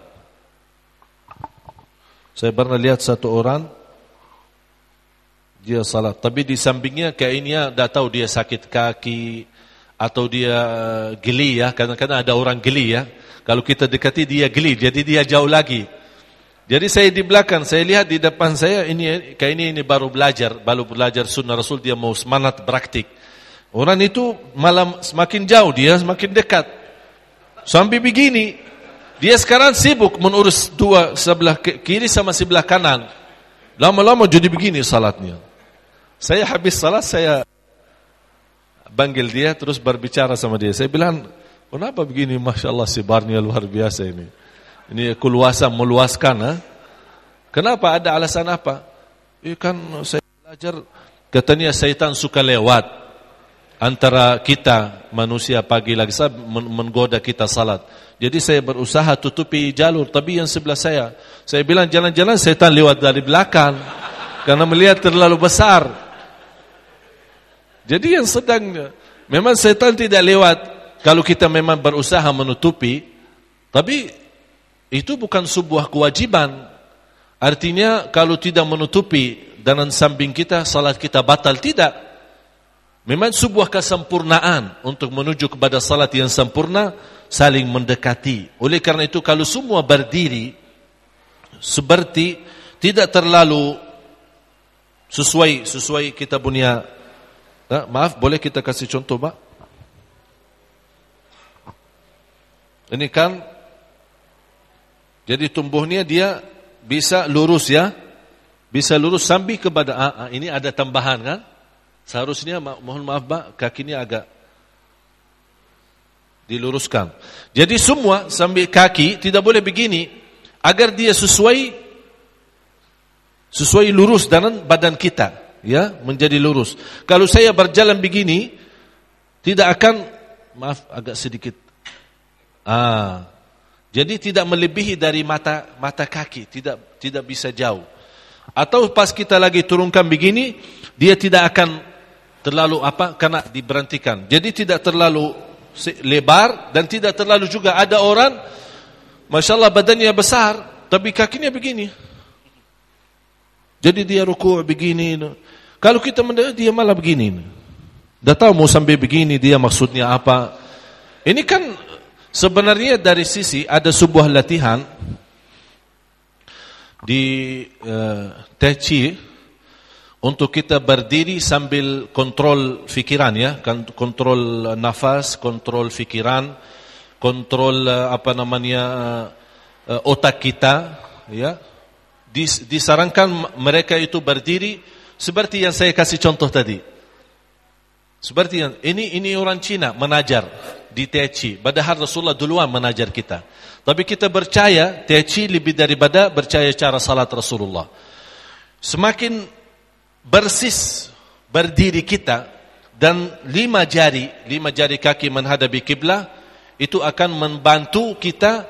Speaker 1: saya pernah lihat satu orang, dia salat. Tapi di sampingnya kayaknya dah tahu dia sakit kaki atau dia geli ya. Kadang-kadang ada orang geli ya. Kalau kita dekati dia geli, jadi dia jauh lagi. Jadi saya di belakang, saya lihat di depan saya ini kayak ini ini baru belajar, baru belajar sunnah Rasul dia mau semangat praktik. Orang itu malam semakin jauh dia semakin dekat. Sampai begini, dia sekarang sibuk mengurus dua sebelah kiri sama sebelah kanan. Lama-lama jadi begini salatnya. Saya habis salat saya panggil dia terus berbicara sama dia. Saya bilang, kenapa begini? Masya Allah sebarnya luar biasa ini. Ini keluasan meluaskan. Ha? Kenapa ada alasan apa? Eh, kan saya belajar katanya syaitan suka lewat antara kita manusia pagi lagi saya menggoda kita salat. Jadi saya berusaha tutupi jalur tapi yang sebelah saya saya bilang jalan-jalan setan lewat dari belakang karena melihat terlalu besar. Jadi yang sedang memang setan tidak lewat kalau kita memang berusaha menutupi tapi itu bukan sebuah kewajiban. Artinya kalau tidak menutupi dan samping kita salat kita batal tidak. Memang sebuah kesempurnaan untuk menuju kepada salat yang sempurna saling mendekati. Oleh karena itu kalau semua berdiri seperti tidak terlalu sesuai sesuai kita punya eh, maaf boleh kita kasih contoh Pak? Ini kan jadi tumbuhnya dia bisa lurus ya. Bisa lurus sampai kepada ah, ah, ini ada tambahan kan? Seharusnya mohon maaf Pak, kakinya agak diluruskan. Jadi semua sampai kaki tidak boleh begini agar dia sesuai sesuai lurus dengan badan kita, ya, menjadi lurus. Kalau saya berjalan begini tidak akan maaf agak sedikit ah jadi tidak melebihi dari mata mata kaki, tidak tidak bisa jauh. Atau pas kita lagi turunkan begini, dia tidak akan terlalu apa karena diberhentikan. Jadi tidak terlalu lebar dan tidak terlalu juga ada orang Masya Allah badannya besar tapi kakinya begini. Jadi dia ruku begini. Kalau kita mendengar dia malah begini. Dah tahu mau sampai begini dia maksudnya apa. Ini kan Sebenarnya dari sisi ada sebuah latihan di uh, Tai Chi untuk kita berdiri sambil kontrol fikiran ya, kan, kontrol nafas, kontrol fikiran, kontrol uh, apa namanya uh, otak kita ya. Dis, disarankan mereka itu berdiri seperti yang saya kasih contoh tadi. Seperti yang ini ini orang Cina menajar di Teci. Padahal Rasulullah duluan menajar kita. Tapi kita percaya Teci lebih daripada percaya cara salat Rasulullah. Semakin bersis berdiri kita dan lima jari, lima jari kaki menghadapi kiblah itu akan membantu kita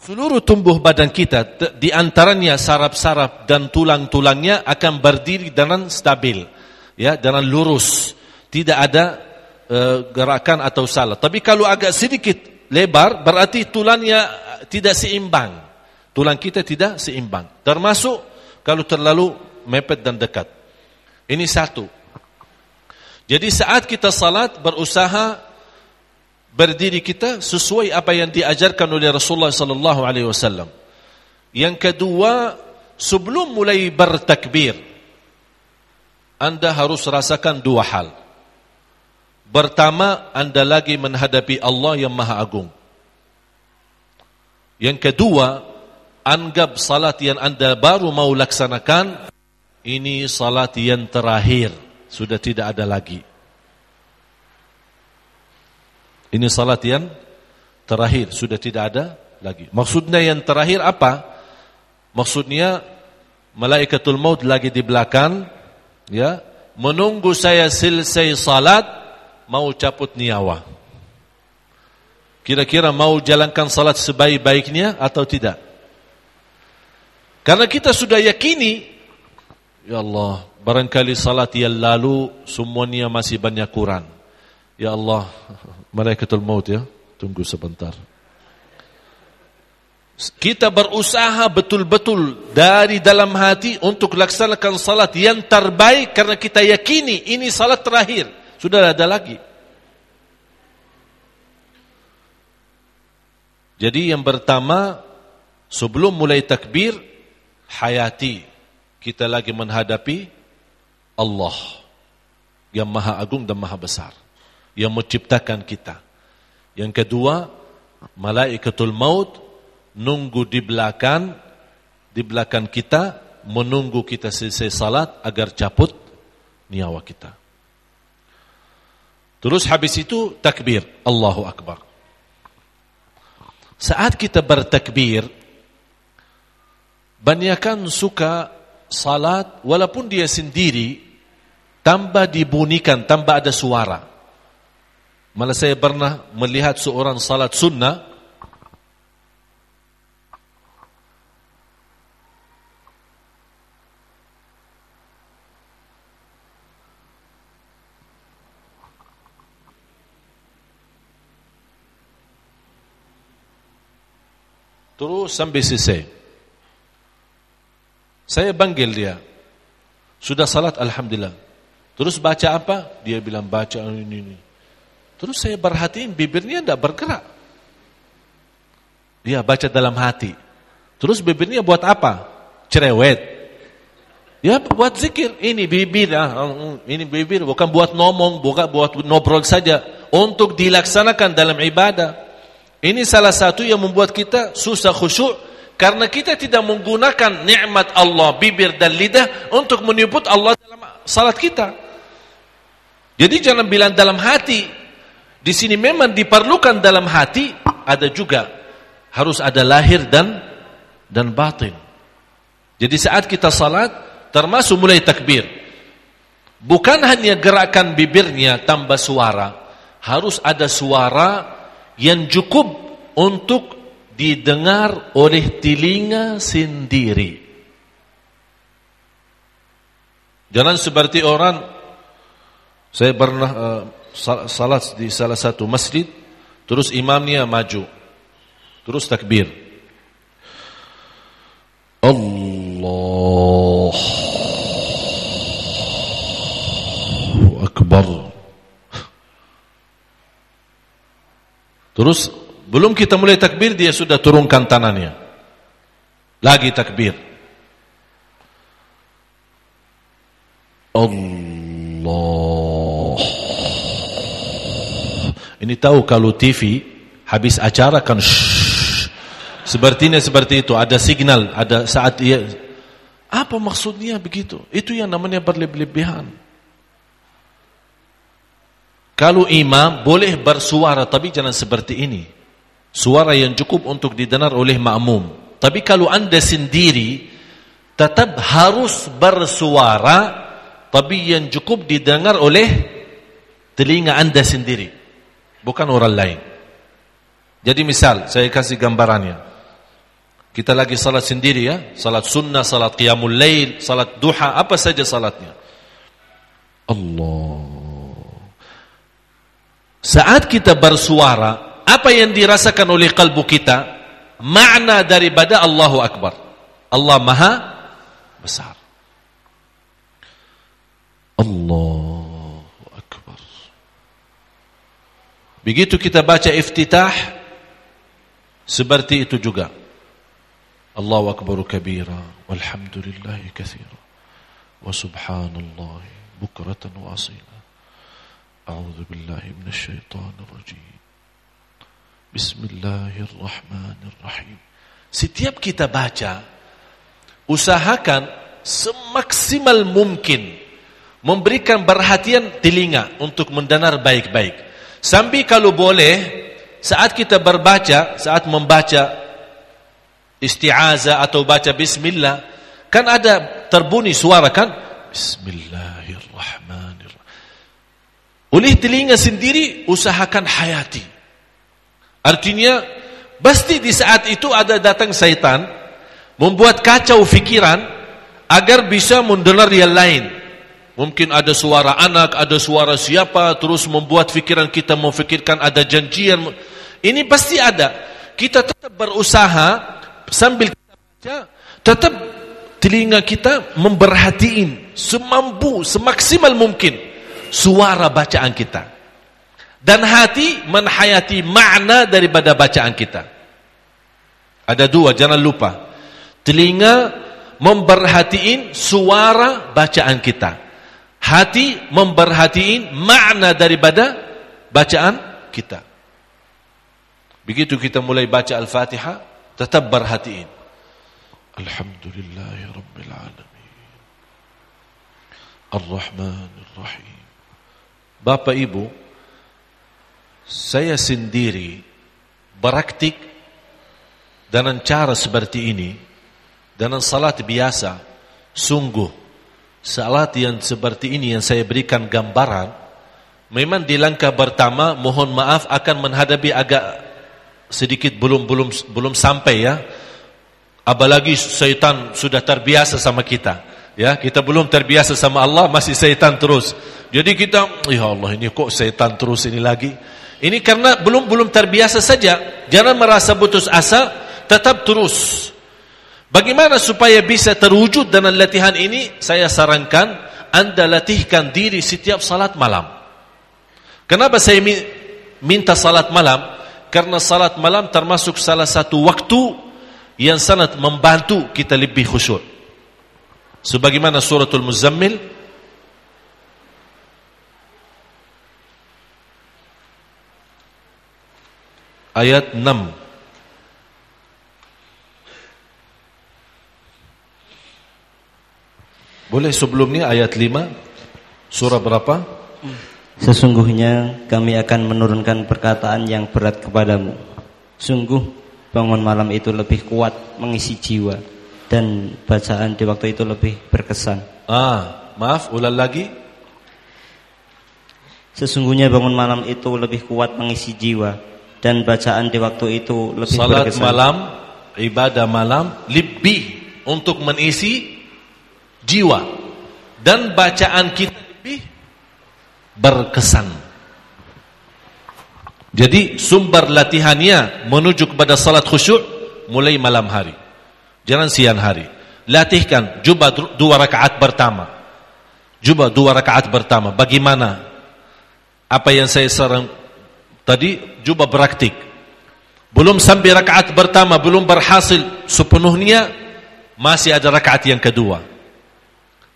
Speaker 1: seluruh tumbuh badan kita di antaranya saraf-saraf dan tulang-tulangnya akan berdiri dengan stabil ya dengan lurus tidak ada uh, gerakan atau salah. Tapi kalau agak sedikit lebar, berarti tulangnya tidak seimbang. Tulang kita tidak seimbang. Termasuk kalau terlalu mepet dan dekat. Ini satu. Jadi saat kita salat berusaha berdiri kita sesuai apa yang diajarkan oleh Rasulullah sallallahu alaihi wasallam. Yang kedua, sebelum mulai bertakbir, anda harus rasakan dua hal. Pertama, anda lagi menghadapi Allah yang maha agung. Yang kedua, anggap salat yang anda baru mau laksanakan, ini salat yang terakhir. Sudah tidak ada lagi. Ini salat yang terakhir. Sudah tidak ada lagi. Maksudnya yang terakhir apa? Maksudnya, malaikatul maut lagi di belakang, ya, menunggu saya selesai salat, mau cabut nyawa. Kira-kira mau jalankan salat sebaik-baiknya atau tidak? Karena kita sudah yakini, Ya Allah, barangkali salat yang lalu semuanya masih banyak kurang. Ya Allah, malaikatul maut ya. Tunggu sebentar. Kita berusaha betul-betul dari dalam hati untuk laksanakan salat yang terbaik karena kita yakini ini salat terakhir. Sudah ada lagi. Jadi yang pertama sebelum mulai takbir hayati kita lagi menghadapi Allah yang maha agung dan maha besar yang menciptakan kita. Yang kedua, malaikatul maut nunggu di belakang di belakang kita menunggu kita selesai salat agar cabut nyawa kita. Terus habis itu takbir, Allahu Akbar. Saat kita bertakbir, banyakkan suka salat walaupun dia sendiri tambah dibunyikan, tambah ada suara. Malah saya pernah melihat seorang salat sunnah Terus sampai selesai. Saya panggil dia. Sudah salat Alhamdulillah. Terus baca apa? Dia bilang baca ini ini. Terus saya perhatiin bibirnya tidak bergerak. Dia baca dalam hati. Terus bibirnya buat apa? Cerewet. Ya buat zikir. Ini bibir, ah, ini bibir bukan buat ngomong, bukan buat ngobrol saja. Untuk dilaksanakan dalam ibadah. Ini salah satu yang membuat kita susah khusyuk karena kita tidak menggunakan nikmat Allah bibir dan lidah untuk menyebut Allah dalam salat kita. Jadi jangan bilang dalam hati. Di sini memang diperlukan dalam hati, ada juga harus ada lahir dan dan batin. Jadi saat kita salat termasuk mulai takbir. Bukan hanya gerakan bibirnya tambah suara, harus ada suara yang cukup untuk didengar oleh telinga sendiri. Jangan seperti orang saya pernah uh, salat di salah satu masjid terus imamnya maju terus takbir. Allah. Akbar. Terus belum kita mulai takbir dia sudah turunkan tangannya. Lagi takbir. Allah. Ini tahu kalau TV habis acara kan shh, sepertinya seperti itu ada signal ada saat ia apa maksudnya begitu itu yang namanya berlebihan kalau imam boleh bersuara tapi jangan seperti ini. Suara yang cukup untuk didengar oleh makmum. Tapi kalau anda sendiri tetap harus bersuara tapi yang cukup didengar oleh telinga anda sendiri. Bukan orang lain. Jadi misal saya kasih gambarannya. Kita lagi salat sendiri ya, salat sunnah, salat qiyamul lail, salat duha, apa saja salatnya. Allah saat kita bersuara, apa yang dirasakan oleh kalbu kita? Makna daripada Allahu Akbar. Allah Maha Besar. Allahu Akbar. Begitu kita baca iftitah, seperti itu juga. Allahu Akbar kabira, walhamdulillahi kathira, wa subhanallah bukratan wa asila. أعوذ بالله من الشيطان الرجيم Bismillahirrahmanirrahim. Setiap kita baca, usahakan semaksimal mungkin memberikan perhatian telinga untuk mendengar baik-baik. Sambil kalau boleh, saat kita berbaca, saat membaca isti'azah atau baca bismillah, kan ada terbunyi suara kan? Bismillahirrahmanirrahim. Oleh telinga sendiri usahakan hayati. Artinya pasti di saat itu ada datang syaitan membuat kacau fikiran agar bisa mendengar yang lain. Mungkin ada suara anak, ada suara siapa terus membuat fikiran kita memfikirkan ada janjian. Ini pasti ada. Kita tetap berusaha sambil kita baca, tetap telinga kita memperhatiin semampu, semaksimal mungkin suara bacaan kita. Dan hati menhayati makna daripada bacaan kita. Ada dua, jangan lupa. Telinga memperhatiin suara bacaan kita. Hati memperhatiin makna daripada bacaan kita. Begitu kita mulai baca Al-Fatihah, tetap berhatiin. Alhamdulillahi Rabbil Alamin. Ar-Rahman Ar-Rahim. Bapak Ibu, saya sendiri beraktik dengan cara seperti ini, dengan salat biasa, sungguh salat yang seperti ini yang saya berikan gambaran, memang di langkah pertama mohon maaf akan menghadapi agak sedikit belum belum belum sampai ya. Apalagi syaitan sudah terbiasa sama kita. Ya, kita belum terbiasa sama Allah, masih syaitan terus. Jadi kita, ya Allah ini kok syaitan terus ini lagi. Ini karena belum belum terbiasa saja. Jangan merasa putus asa, tetap terus. Bagaimana supaya bisa terwujud dengan latihan ini? Saya sarankan Anda latihkan diri setiap salat malam. Kenapa saya minta salat malam? Karena salat malam termasuk salah satu waktu yang sangat membantu kita lebih khusyuk. Sebagaimana suratul Muzammil ayat 6 Boleh sebelumnya ayat 5 surah berapa?
Speaker 2: Sesungguhnya kami akan menurunkan perkataan yang berat kepadamu. Sungguh bangun malam itu lebih kuat mengisi jiwa dan bacaan di waktu itu lebih berkesan.
Speaker 1: Ah, maaf, ulang lagi.
Speaker 2: Sesungguhnya bangun malam itu lebih kuat mengisi jiwa dan bacaan di waktu itu lebih
Speaker 1: Salat
Speaker 2: berkesan.
Speaker 1: malam, ibadah malam lebih untuk mengisi jiwa dan bacaan kita lebih berkesan. Jadi sumber latihannya menuju kepada salat khusyuk mulai malam hari. Jangan siang hari. Latihkan cuba dua rakaat pertama. Cuba dua rakaat pertama. Bagaimana? Apa yang saya sarang tadi cuba praktik. Belum sampai rakaat pertama belum berhasil sepenuhnya masih ada rakaat yang kedua.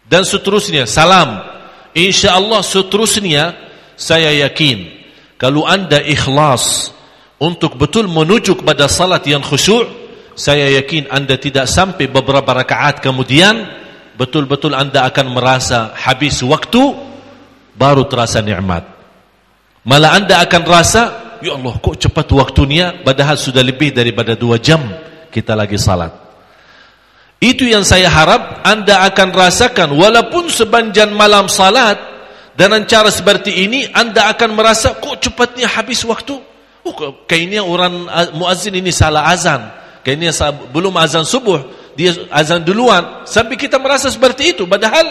Speaker 1: Dan seterusnya salam Insya Allah seterusnya saya yakin kalau anda ikhlas untuk betul menuju kepada salat yang khusyuk, saya yakin anda tidak sampai beberapa rakaat kemudian betul-betul anda akan merasa habis waktu baru terasa nikmat. Malah anda akan rasa, ya Allah kok cepat waktunya padahal sudah lebih daripada dua jam kita lagi salat. Itu yang saya harap anda akan rasakan walaupun sepanjang malam salat dengan cara seperti ini anda akan merasa kok cepatnya habis waktu. Oh, kayaknya orang muazzin ini salah azan. Kayaknya belum azan subuh, dia azan duluan. Sampai kita merasa seperti itu padahal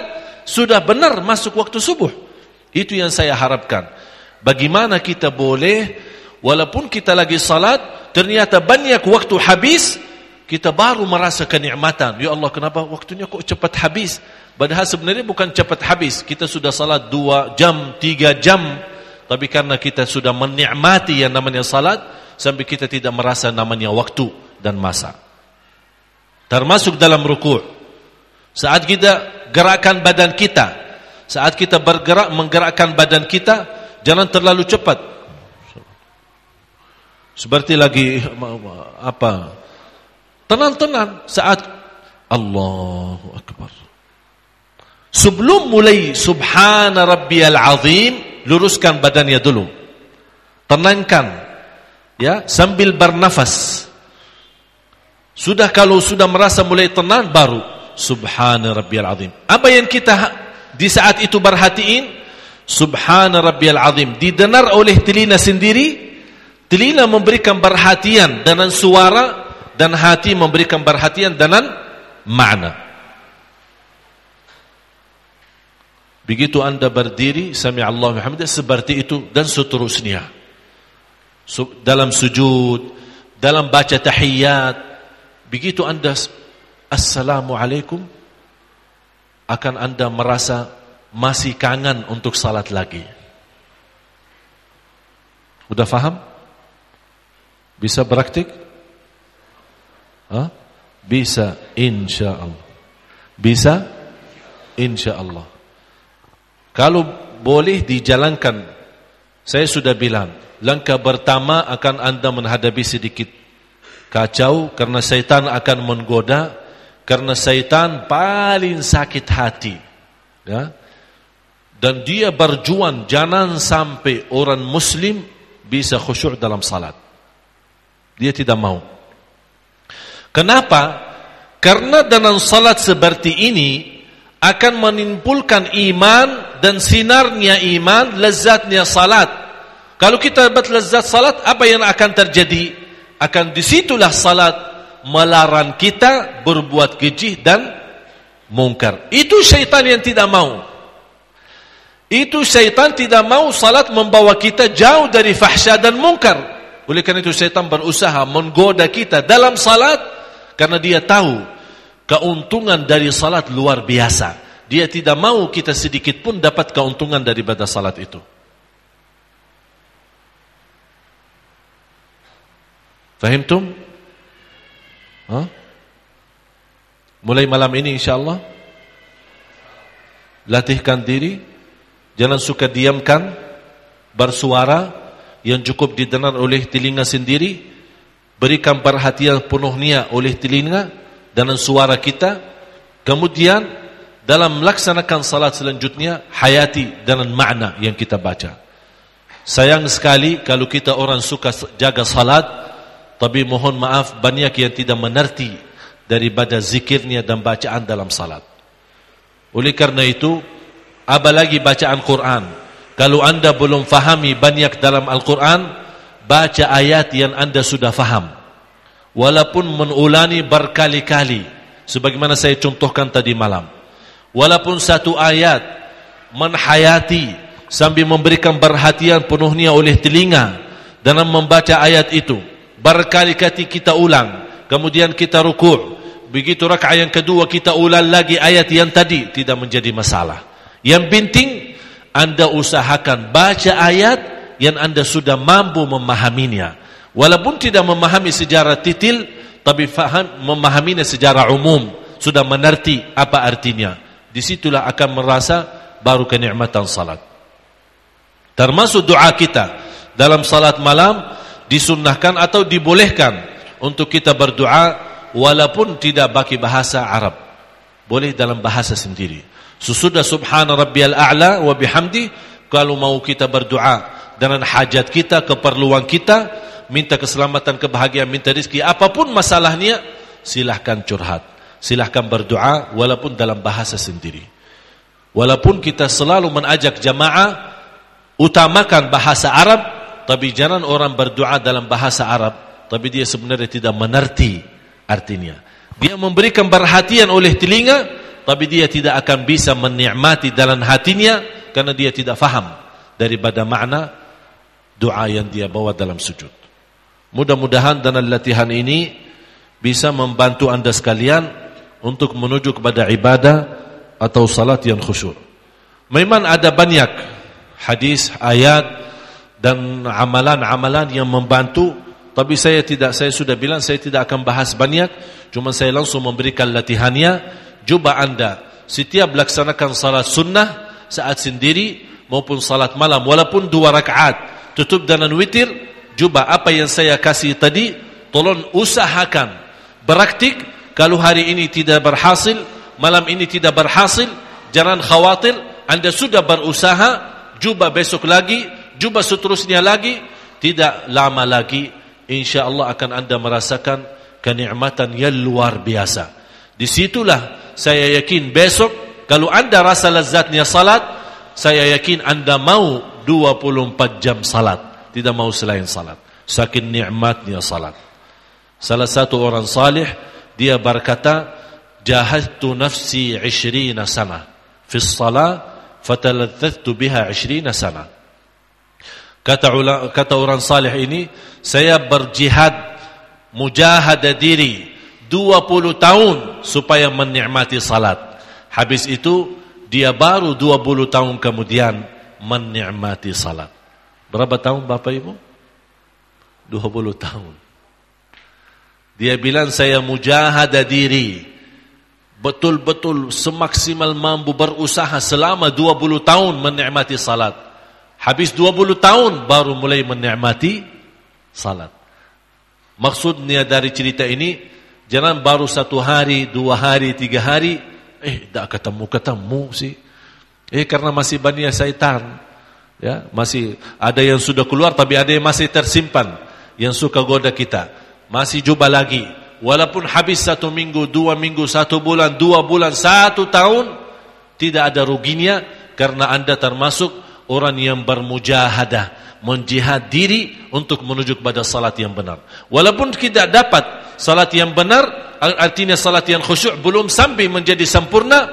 Speaker 1: sudah benar masuk waktu subuh. Itu yang saya harapkan. Bagaimana kita boleh walaupun kita lagi salat ternyata banyak waktu habis kita baru merasa kenikmatan. Ya Allah, kenapa waktunya kok cepat habis? Padahal sebenarnya bukan cepat habis. Kita sudah salat dua jam, tiga jam. Tapi karena kita sudah menikmati yang namanya salat, sampai kita tidak merasa namanya waktu dan masa. Termasuk dalam ruku'. Saat kita gerakkan badan kita, saat kita bergerak menggerakkan badan kita, jangan terlalu cepat. Seperti lagi apa? Tenang-tenang saat Allahu Akbar. Sebelum mulai Subhana Rabbiyal Azim, luruskan badannya dulu. Tenangkan. Ya, sambil bernafas. Sudah kalau sudah merasa mulai tenang baru Subhana Rabbiyal Azim. Apa yang kita di saat itu perhatiin? Subhana Rabbiyal Azim. Didengar oleh telinga sendiri, telinga memberikan perhatian dengan suara dan hati memberikan perhatian dengan makna. Begitu anda berdiri, sami Allah Muhammad seperti itu dan seterusnya. dalam sujud, dalam baca tahiyat, begitu Anda Assalamualaikum akan Anda merasa masih kangen untuk salat lagi. Udah faham? Bisa praktik? Hah? Bisa insya Allah. Bisa insya Allah. Kalau boleh dijalankan, saya sudah bilang, langkah pertama akan anda menghadapi sedikit kacau karena syaitan akan menggoda, karena syaitan paling sakit hati. Ya? Dan dia berjuang jangan sampai orang muslim bisa khusyuk dalam salat. Dia tidak mau. Kenapa? Karena dalam salat seperti ini akan menimbulkan iman dan sinarnya iman, lezatnya salat. Kalau kita dapat lezat salat, apa yang akan terjadi? Akan di situlah salat melarang kita berbuat keji dan mungkar. Itu syaitan yang tidak mau. Itu syaitan tidak mau salat membawa kita jauh dari fahsya dan mungkar. Oleh karena itu syaitan berusaha menggoda kita dalam salat karena dia tahu keuntungan dari salat luar biasa. Dia tidak mau kita sedikit pun dapat keuntungan daripada salat itu. Fahimtum? Huh? Mulai malam ini insyaAllah Latihkan diri Jangan suka diamkan bersuara yang cukup didengar oleh telinga sendiri. Berikan perhatian penuhnya oleh telinga dan suara kita. Kemudian dalam melaksanakan salat selanjutnya hayati dengan makna yang kita baca. Sayang sekali kalau kita orang suka jaga salat tapi mohon maaf banyak yang tidak mengerti daripada zikirnya dan bacaan dalam salat. Oleh karena itu apalagi bacaan Quran. Kalau anda belum fahami banyak dalam Al-Quran, baca ayat yang anda sudah faham. Walaupun menulani berkali-kali, sebagaimana saya contohkan tadi malam. Walaupun satu ayat menhayati sambil memberikan perhatian penuhnya oleh telinga dalam membaca ayat itu. Berkali-kali kita ulang, kemudian kita rukur. Begitu rakaat yang kedua kita ulang lagi ayat yang tadi, tidak menjadi masalah. Yang penting anda usahakan baca ayat yang anda sudah mampu memahaminya. Walaupun tidak memahami sejarah titil, tapi faham memahaminya secara umum, sudah mengerti apa artinya. Di situlah akan merasa baru kenikmatan salat. Termasuk doa kita dalam salat malam disunnahkan atau dibolehkan untuk kita berdoa walaupun tidak bagi bahasa Arab. Boleh dalam bahasa sendiri. Sesudah subhana rabbiyal a'la wa bihamdi kalau mau kita berdoa dengan hajat kita, keperluan kita, minta keselamatan, kebahagiaan, minta rezeki, apa pun masalahnya, silahkan curhat. Silahkan berdoa walaupun dalam bahasa sendiri. Walaupun kita selalu mengajak jamaah utamakan bahasa Arab, tapi jangan orang berdoa dalam bahasa Arab, tapi dia sebenarnya tidak mengerti artinya. Dia memberikan perhatian oleh telinga, tapi dia tidak akan bisa menikmati dalam hatinya karena dia tidak faham daripada makna doa yang dia bawa dalam sujud. Mudah-mudahan dalam latihan ini bisa membantu anda sekalian untuk menuju kepada ibadah atau salat yang khusyuk. Memang ada banyak hadis, ayat dan amalan-amalan yang membantu tapi saya tidak saya sudah bilang saya tidak akan bahas banyak cuma saya langsung memberikan latihannya Cuba anda. Setiap laksanakan salat sunnah saat sendiri maupun salat malam walaupun dua rakaat tutup dengan witir cuba apa yang saya kasih tadi tolong usahakan. Beraktik kalau hari ini tidak berhasil malam ini tidak berhasil jangan khawatir anda sudah berusaha cuba besok lagi cuba seterusnya lagi tidak lama lagi insyaallah akan anda merasakan kenikmatan yang luar biasa. Di situlah saya yakin besok kalau anda rasa lezatnya salat, saya yakin anda mau 24 jam salat, tidak mau selain salat. Saking nikmatnya salat. Salah satu orang salih dia berkata, "Jahadtu nafsi 20 sana fi shalah fataladzatu biha 20 sana." Kata kata orang saleh ini, saya berjihad mujahadah diri 20 tahun supaya menikmati salat. Habis itu dia baru 20 tahun kemudian menikmati salat. Berapa tahun Bapak Ibu? 20 tahun. Dia bilang saya mujahadah diri. Betul-betul semaksimal mampu berusaha selama 20 tahun menikmati salat. Habis 20 tahun baru mulai menikmati salat. Maksudnya dari cerita ini, jangan baru satu hari, dua hari, tiga hari, Eh, tidak ketemu-ketemu sih. Eh, karena masih banyak syaitan. Ya, masih ada yang sudah keluar tapi ada yang masih tersimpan yang suka goda kita. Masih jumpa lagi. Walaupun habis satu minggu, dua minggu, satu bulan, dua bulan, satu tahun, tidak ada ruginya karena anda termasuk orang yang bermujahadah, menjihad diri untuk menuju kepada salat yang benar. Walaupun tidak dapat salat yang benar, artinya salat yang khusyuk belum sampai menjadi sempurna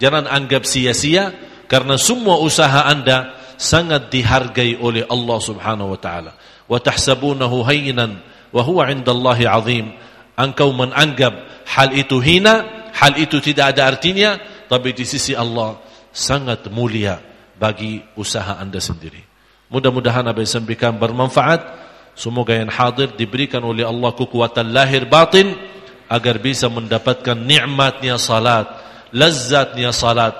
Speaker 1: jangan anggap sia-sia karena semua usaha anda sangat dihargai oleh Allah Subhanahu wa taala. Wa tahsabunahu hayyinan wa huwa 'indallahi 'azim. Engkau menganggap hal itu hina hal itu tidak ada artinya tapi di sisi Allah sangat mulia bagi usaha anda sendiri. Mudah-mudahan apa yang sampaikan bermanfaat semoga yang hadir diberikan oleh Allah kekuatan lahir batin agar bisa mendapatkan nikmatnya salat, lezatnya salat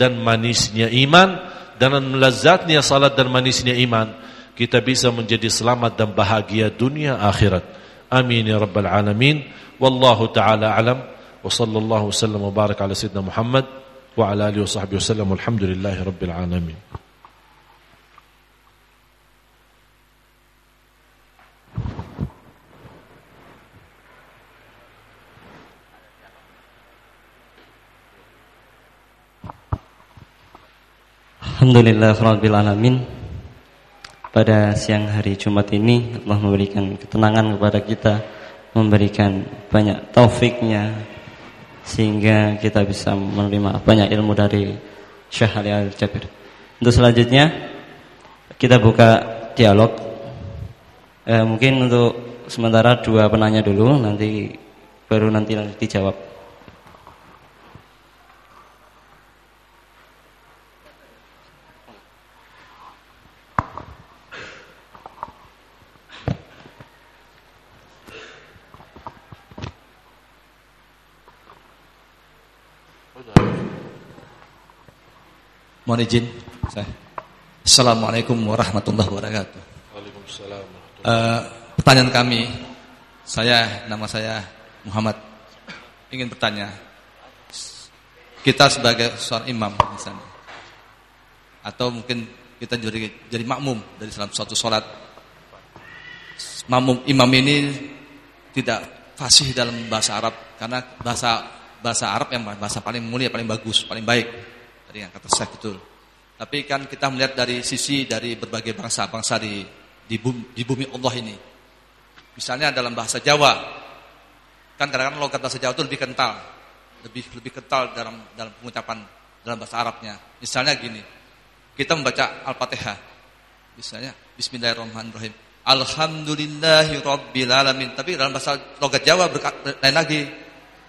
Speaker 1: dan manisnya iman dan lezatnya salat dan manisnya iman kita bisa menjadi selamat dan bahagia dunia akhirat. Amin ya rabbal alamin. Wallahu taala alam wa sallallahu wasallam wa barak ala sayyidina Muhammad wa ala alihi wa sahbihi wasallam. Alhamdulillahi rabbil alamin.
Speaker 2: Alhamdulillah Alamin. Pada siang hari Jumat ini Allah memberikan ketenangan kepada kita Memberikan banyak taufiknya Sehingga kita bisa menerima banyak ilmu dari Syekh Ali Al-Jabir. Untuk selanjutnya Kita buka dialog. Eh, Mungkin untuk sementara dua penanya dulu Nanti baru nanti dijawab
Speaker 3: Mohon izin saya. Assalamualaikum warahmatullahi wabarakatuh.
Speaker 1: Waalaikumsalam.
Speaker 3: Uh, pertanyaan kami, saya nama saya Muhammad ingin bertanya. Kita sebagai seorang imam misalnya, atau mungkin kita jadi jadi makmum dari dalam suatu sholat. Makmum imam ini tidak fasih dalam bahasa Arab karena bahasa bahasa Arab yang bahasa paling mulia, paling bagus, paling baik Tadi yang kata saya betul. Tapi kan kita melihat dari sisi dari berbagai bangsa-bangsa di di bumi, di bumi Allah ini. Misalnya dalam bahasa Jawa, kan kadang-kadang logat bahasa Jawa itu lebih kental, lebih lebih kental dalam dalam pengucapan dalam bahasa Arabnya. Misalnya gini, kita membaca Al-Fatihah, misalnya Bismillahirrahmanirrahim. Alhamdulillahi Rabbil Alamin. Tapi dalam bahasa logat Jawa berkata, lain lagi.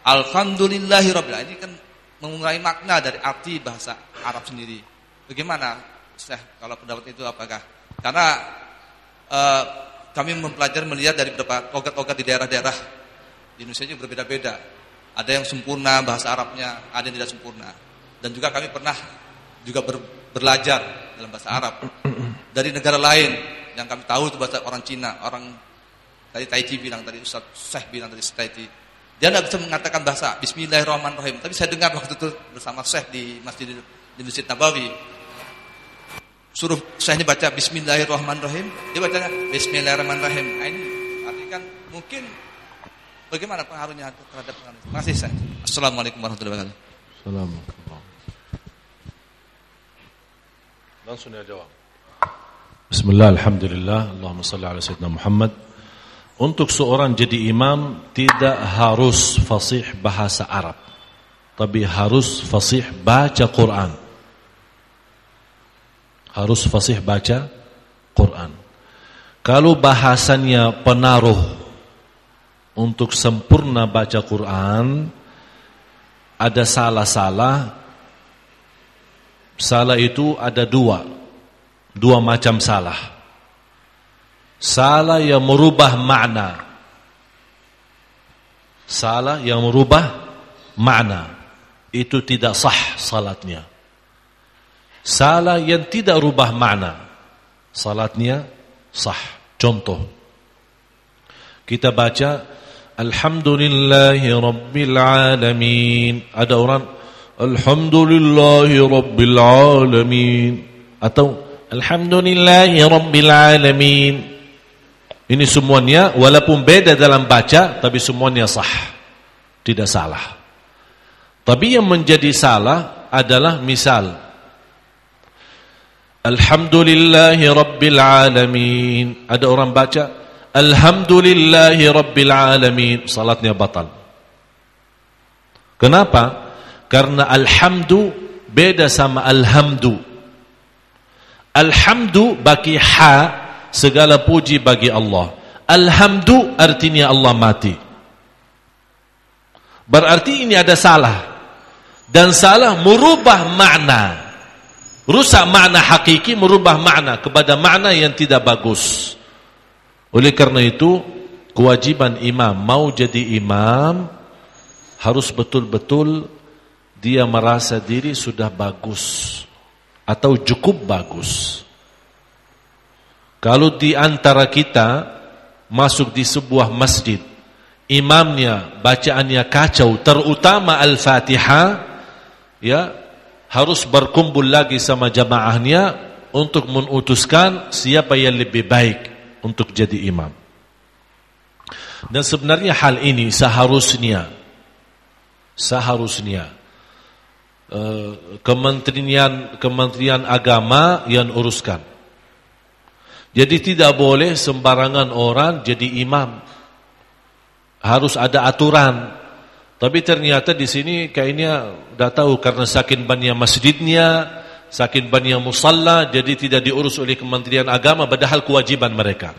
Speaker 3: Alhamdulillahi Rabbil. Ini kan mengurangi makna dari arti bahasa Arab sendiri. Bagaimana, Syekh, kalau pendapat itu apakah? Karena uh, kami mempelajari melihat dari beberapa logat-logat di daerah-daerah di Indonesia ini berbeda-beda. Ada yang sempurna bahasa Arabnya, ada yang tidak sempurna. Dan juga kami pernah juga ber, belajar dalam bahasa Arab dari negara lain yang kami tahu itu bahasa orang Cina, orang tadi Taiji bilang tadi Ustaz Syekh bilang tadi Taiji dia tidak bisa mengatakan bahasa Bismillahirrahmanirrahim. Tapi saya dengar waktu itu bersama Syekh di Masjid di Masjid Nabawi. Suruh Syekh ini baca Bismillahirrahmanirrahim. Dia bacanya Bismillahirrahmanirrahim. Nah, ini artinya kan mungkin bagaimana pengaruhnya terhadap pengaruh. Terima kasih Syekh. Assalamualaikum warahmatullahi wabarakatuh. Assalamualaikum.
Speaker 1: Langsung ya jawab. Bismillah, alhamdulillah, Allahumma salli ala Sayyidina Muhammad. Untuk seorang jadi imam tidak harus fasih bahasa Arab. Tapi harus fasih baca Quran. Harus fasih baca Quran. Kalau bahasannya penaruh untuk sempurna baca Quran, ada salah-salah. Salah itu ada dua, dua macam salah. Salah yang merubah makna. Salah yang merubah makna. Itu tidak sah salatnya. Salah yang tidak rubah makna. Salatnya sah. Contoh. Kita baca Alhamdulillahi. Ada orang Alhamdulillahi. Atau Alhamdulillahi Alamin. Ini semuanya walaupun beda dalam baca tapi semuanya sah. Tidak salah. Tapi yang menjadi salah adalah misal Alhamdulillahi Rabbil Alamin. Ada orang baca Alhamdulillahi Rabbil Alamin Salatnya batal Kenapa? Karena Alhamdu Beda sama Alhamdu Alhamdu bagi ha Segala puji bagi Allah. Alhamdu artinya Allah mati. Berarti ini ada salah. Dan salah merubah makna. Rusak makna hakiki Merubah makna kepada makna yang tidak bagus. Oleh karena itu, kewajiban imam mau jadi imam harus betul-betul dia merasa diri sudah bagus atau cukup bagus. Kalau di antara kita masuk di sebuah masjid, imamnya bacaannya kacau, terutama Al-Fatihah, ya harus berkumpul lagi sama jamaahnya untuk memutuskan siapa yang lebih baik untuk jadi imam. Dan sebenarnya hal ini seharusnya seharusnya uh, kementerian kementerian agama yang uruskan. Jadi tidak boleh sembarangan orang jadi imam. Harus ada aturan. Tapi ternyata di sini kayaknya dah tahu karena saking banyak masjidnya, saking banyak musalla jadi tidak diurus oleh Kementerian Agama padahal kewajiban mereka.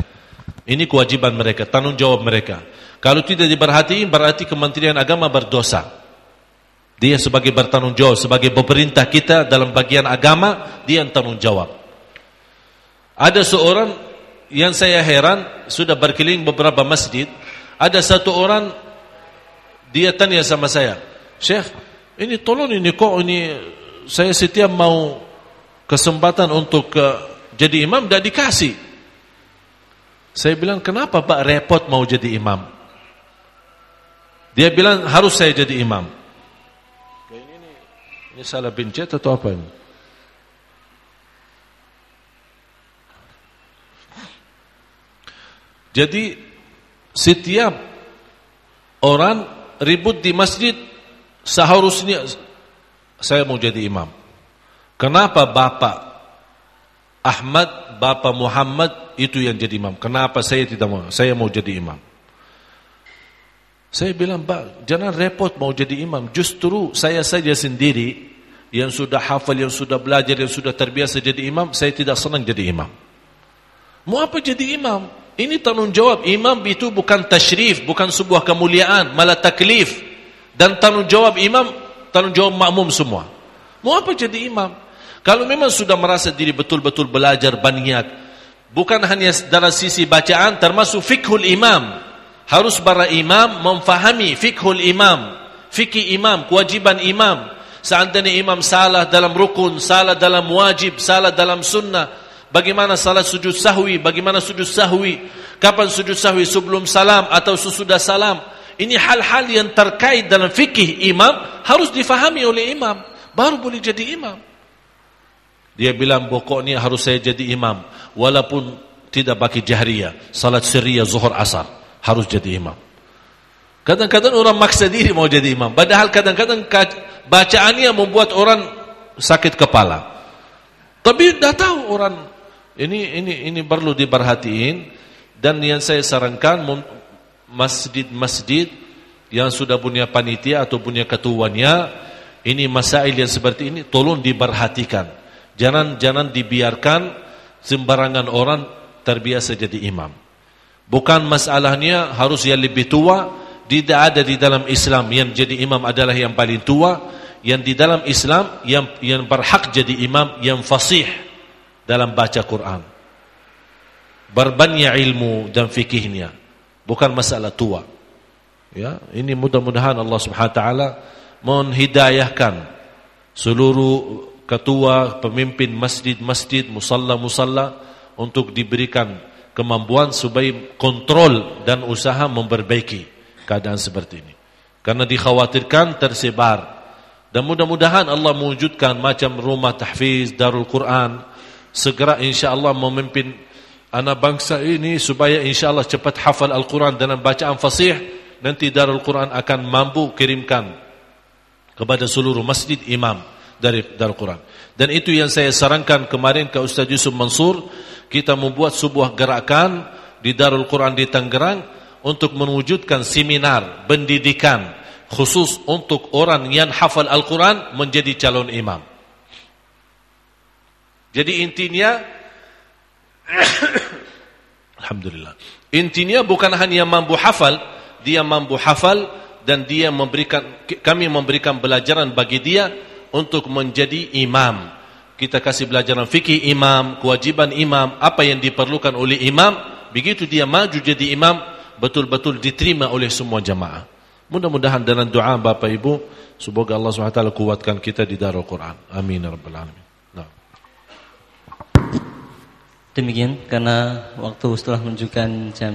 Speaker 1: Ini kewajiban mereka, tanggung jawab mereka. Kalau tidak diperhatiin berarti Kementerian Agama berdosa. Dia sebagai bertanggung jawab, sebagai pemerintah kita dalam bagian agama, dia yang tanggung jawab. Ada seorang yang saya heran, sudah berkeliling beberapa masjid, ada satu orang, dia tanya sama saya, Syekh, ini tolong ini kok ini saya setiap mau kesempatan untuk uh, jadi imam tidak dikasih. Saya bilang kenapa Pak repot mau jadi imam? Dia bilang harus saya jadi imam. Ini, ini, ini salah pencet atau apa ini? Jadi setiap orang ribut di masjid seharusnya saya mau jadi imam. Kenapa Bapak Ahmad, Bapak Muhammad itu yang jadi imam? Kenapa saya tidak mau? Saya mau jadi imam. Saya bilang, Pak, jangan repot mau jadi imam. Justru saya saja sendiri yang sudah hafal, yang sudah belajar, yang sudah terbiasa jadi imam, saya tidak senang jadi imam. Mau apa jadi imam? Ini tanggung jawab. Imam itu bukan tashrif, bukan sebuah kemuliaan, malah taklif. Dan tanggung jawab imam tanggung jawab makmum semua. Mau apa jadi imam? Kalau memang sudah merasa diri betul-betul belajar banyak, bukan hanya dari sisi bacaan, termasuk fikhul imam. Harus para imam memfahami fikhul imam, fikih imam, kewajiban imam. Seandainya imam salah dalam rukun, salah dalam wajib, salah dalam sunnah, bagaimana salah sujud sahwi, bagaimana sujud sahwi, kapan sujud sahwi sebelum salam atau sesudah salam, ini hal-hal yang terkait dalam fikih imam harus difahami oleh imam. Baru boleh jadi imam. Dia bilang pokoknya harus saya jadi imam. Walaupun tidak pakai jahriyah. Salat sirriyah, zuhur, asar. Harus jadi imam. Kadang-kadang orang maksa diri mau jadi imam. Padahal kadang-kadang bacaannya membuat orang sakit kepala. Tapi dah tahu orang ini ini ini perlu diperhatiin. Dan yang saya sarankan masjid-masjid yang sudah punya panitia atau punya ketuanya ini masail yang seperti ini tolong diperhatikan. Jangan jangan dibiarkan sembarangan orang terbiasa jadi imam. Bukan masalahnya harus yang lebih tua, tidak ada di dalam Islam yang jadi imam adalah yang paling tua, yang di dalam Islam yang yang berhak jadi imam yang fasih dalam baca Quran. Berbanyak ilmu dan fikihnya, bukan masalah tua. Ya, ini mudah-mudahan Allah Subhanahu taala menghidayahkan seluruh ketua, pemimpin masjid-masjid, musalla-musalla untuk diberikan kemampuan supaya kontrol dan usaha memperbaiki keadaan seperti ini. Karena dikhawatirkan tersebar. Dan mudah-mudahan Allah mewujudkan macam rumah tahfiz, darul Quran. Segera insya Allah memimpin anak bangsa ini supaya insya Allah cepat hafal Al-Quran dengan bacaan fasih. Nanti darul Quran akan mampu kirimkan kepada seluruh masjid imam dari Darul Quran. Dan itu yang saya sarankan kemarin ke Ustaz Yusuf Mansur, kita membuat sebuah gerakan di Darul Quran di Tangerang untuk mewujudkan seminar pendidikan khusus untuk orang yang hafal Al-Quran menjadi calon imam. Jadi intinya Alhamdulillah. Intinya bukan hanya mampu hafal, dia mampu hafal dan dia memberikan kami memberikan pelajaran bagi dia untuk menjadi imam. Kita kasih pelajaran fikih imam, kewajiban imam, apa yang diperlukan oleh imam, begitu dia maju jadi imam, betul-betul diterima oleh semua jamaah. Mudah-mudahan dengan doa Bapak Ibu, semoga Allah SWT kuatkan kita di Darul Quran. Amin. Ya Rabbal Alamin. Nah.
Speaker 2: Demikian, karena waktu setelah menunjukkan jam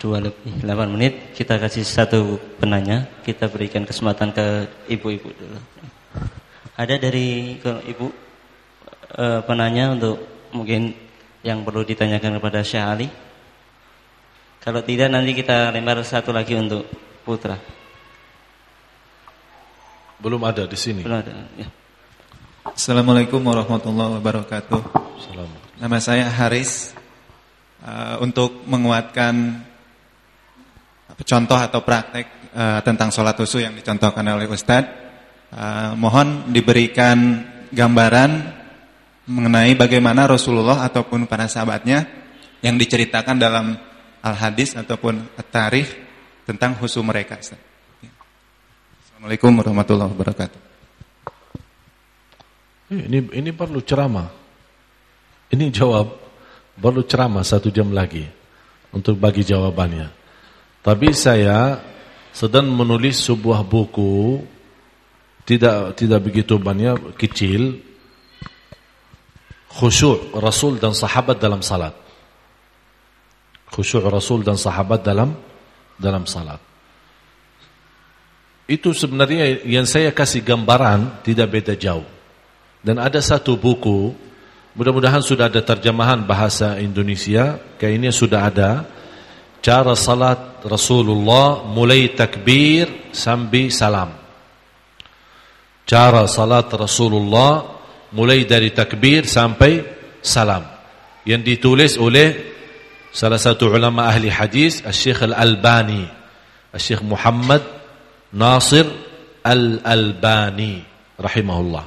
Speaker 2: 2 lebih 8 menit, kita kasih satu penanya, kita berikan kesempatan ke ibu-ibu dulu. Ada dari ke Ibu e, penanya untuk mungkin yang perlu ditanyakan kepada Syekh Ali. Kalau tidak nanti kita lempar satu lagi untuk Putra.
Speaker 1: Belum ada di sini.
Speaker 2: Belum ada. Ya.
Speaker 4: Assalamualaikum warahmatullahi wabarakatuh.
Speaker 1: Assalamualaikum.
Speaker 4: Nama saya Haris. Uh, untuk menguatkan contoh atau praktek uh, tentang sholat usu yang dicontohkan oleh Ustadz Uh, mohon diberikan gambaran mengenai bagaimana Rasulullah ataupun para sahabatnya yang diceritakan dalam al-hadis ataupun tarikh tentang husu mereka. Assalamualaikum warahmatullahi wabarakatuh.
Speaker 1: Ini ini perlu ceramah. Ini jawab perlu ceramah satu jam lagi untuk bagi jawabannya. Tapi saya sedang menulis sebuah buku tidak tidak begitu banyak kecil khusyuk Rasul dan sahabat dalam salat. Khusyuk Rasul dan sahabat dalam dalam salat. Itu sebenarnya yang saya kasih gambaran tidak beda jauh. Dan ada satu buku mudah-mudahan sudah ada terjemahan bahasa Indonesia. Kayaknya sudah ada. Cara salat Rasulullah mulai takbir sampai salam. Cara salat Rasulullah mulai dari takbir sampai salam. Yang ditulis oleh salah satu ulama ahli hadis Syekh Al-Albani. Syekh Muhammad Nasir Al-Albani rahimahullah.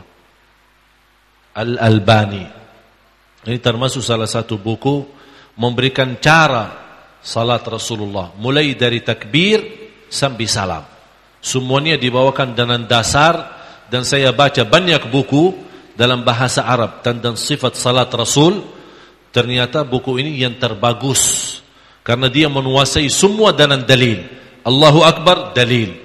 Speaker 1: Al-Albani ini termasuk salah satu buku memberikan cara salat Rasulullah. Mulai dari takbir sampai salam. Semuanya dibawakan dengan dasar dan saya baca banyak buku dalam bahasa Arab tentang sifat salat Rasul. Ternyata buku ini yang terbagus karena dia menguasai semua dengan dalil. Allahu Akbar dalil.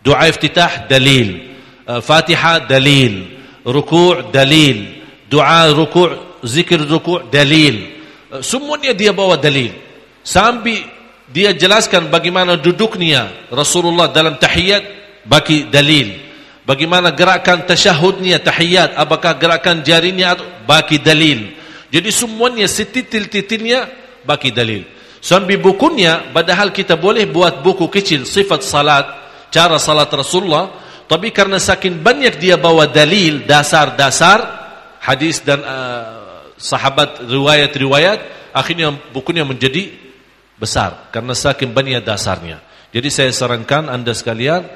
Speaker 1: Doa iftitah dalil. Uh, Fatihah dalil. Ruku' dalil. Doa ruku' zikir ruku' dalil uh, semuanya dia bawa dalil sampai dia jelaskan bagaimana duduknya Rasulullah dalam tahiyat bagi dalil Bagaimana gerakan tasyahudnya, tahiyat, apakah gerakan jarinya bagi dalil. Jadi semuanya setitil-titilnya bagi dalil. Sambil bukunya, padahal kita boleh buat buku kecil sifat salat, cara salat Rasulullah, tapi karena saking banyak dia bawa dalil, dasar-dasar, hadis dan uh, sahabat riwayat-riwayat, akhirnya bukunya menjadi besar karena saking banyak dasarnya. Jadi saya sarankan anda sekalian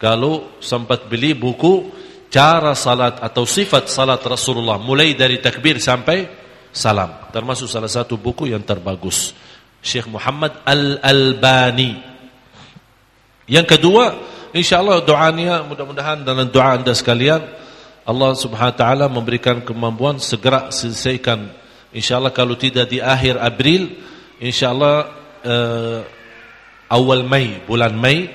Speaker 1: kalau sempat beli buku cara salat atau sifat salat Rasulullah mulai dari takbir sampai salam. Termasuk salah satu buku yang terbagus. Syekh Muhammad Al-Albani. Yang kedua, insyaallah doanya mudah-mudahan dalam doa Anda sekalian Allah Subhanahu wa taala memberikan kemampuan segera selesaikan. Insyaallah kalau tidak di akhir April insyaallah uh, awal Mei bulan Mei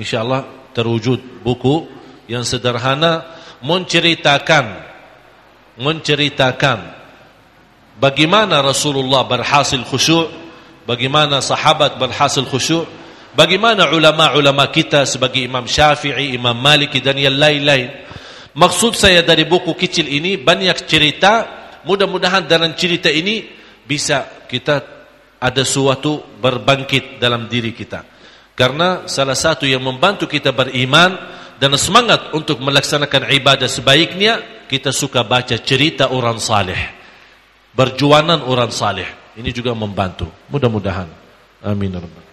Speaker 1: insyaallah terwujud buku yang sederhana menceritakan menceritakan bagaimana Rasulullah berhasil khusyuk bagaimana sahabat berhasil khusyuk bagaimana ulama-ulama kita sebagai Imam Syafi'i, Imam Maliki dan yang lain-lain maksud saya dari buku kecil ini banyak cerita mudah-mudahan dalam cerita ini bisa kita ada suatu berbangkit dalam diri kita karena salah satu yang membantu kita beriman dan semangat untuk melaksanakan ibadah sebaiknya kita suka baca cerita orang saleh. Berjuanan orang saleh. Ini juga membantu. Mudah-mudahan. Amin. Ya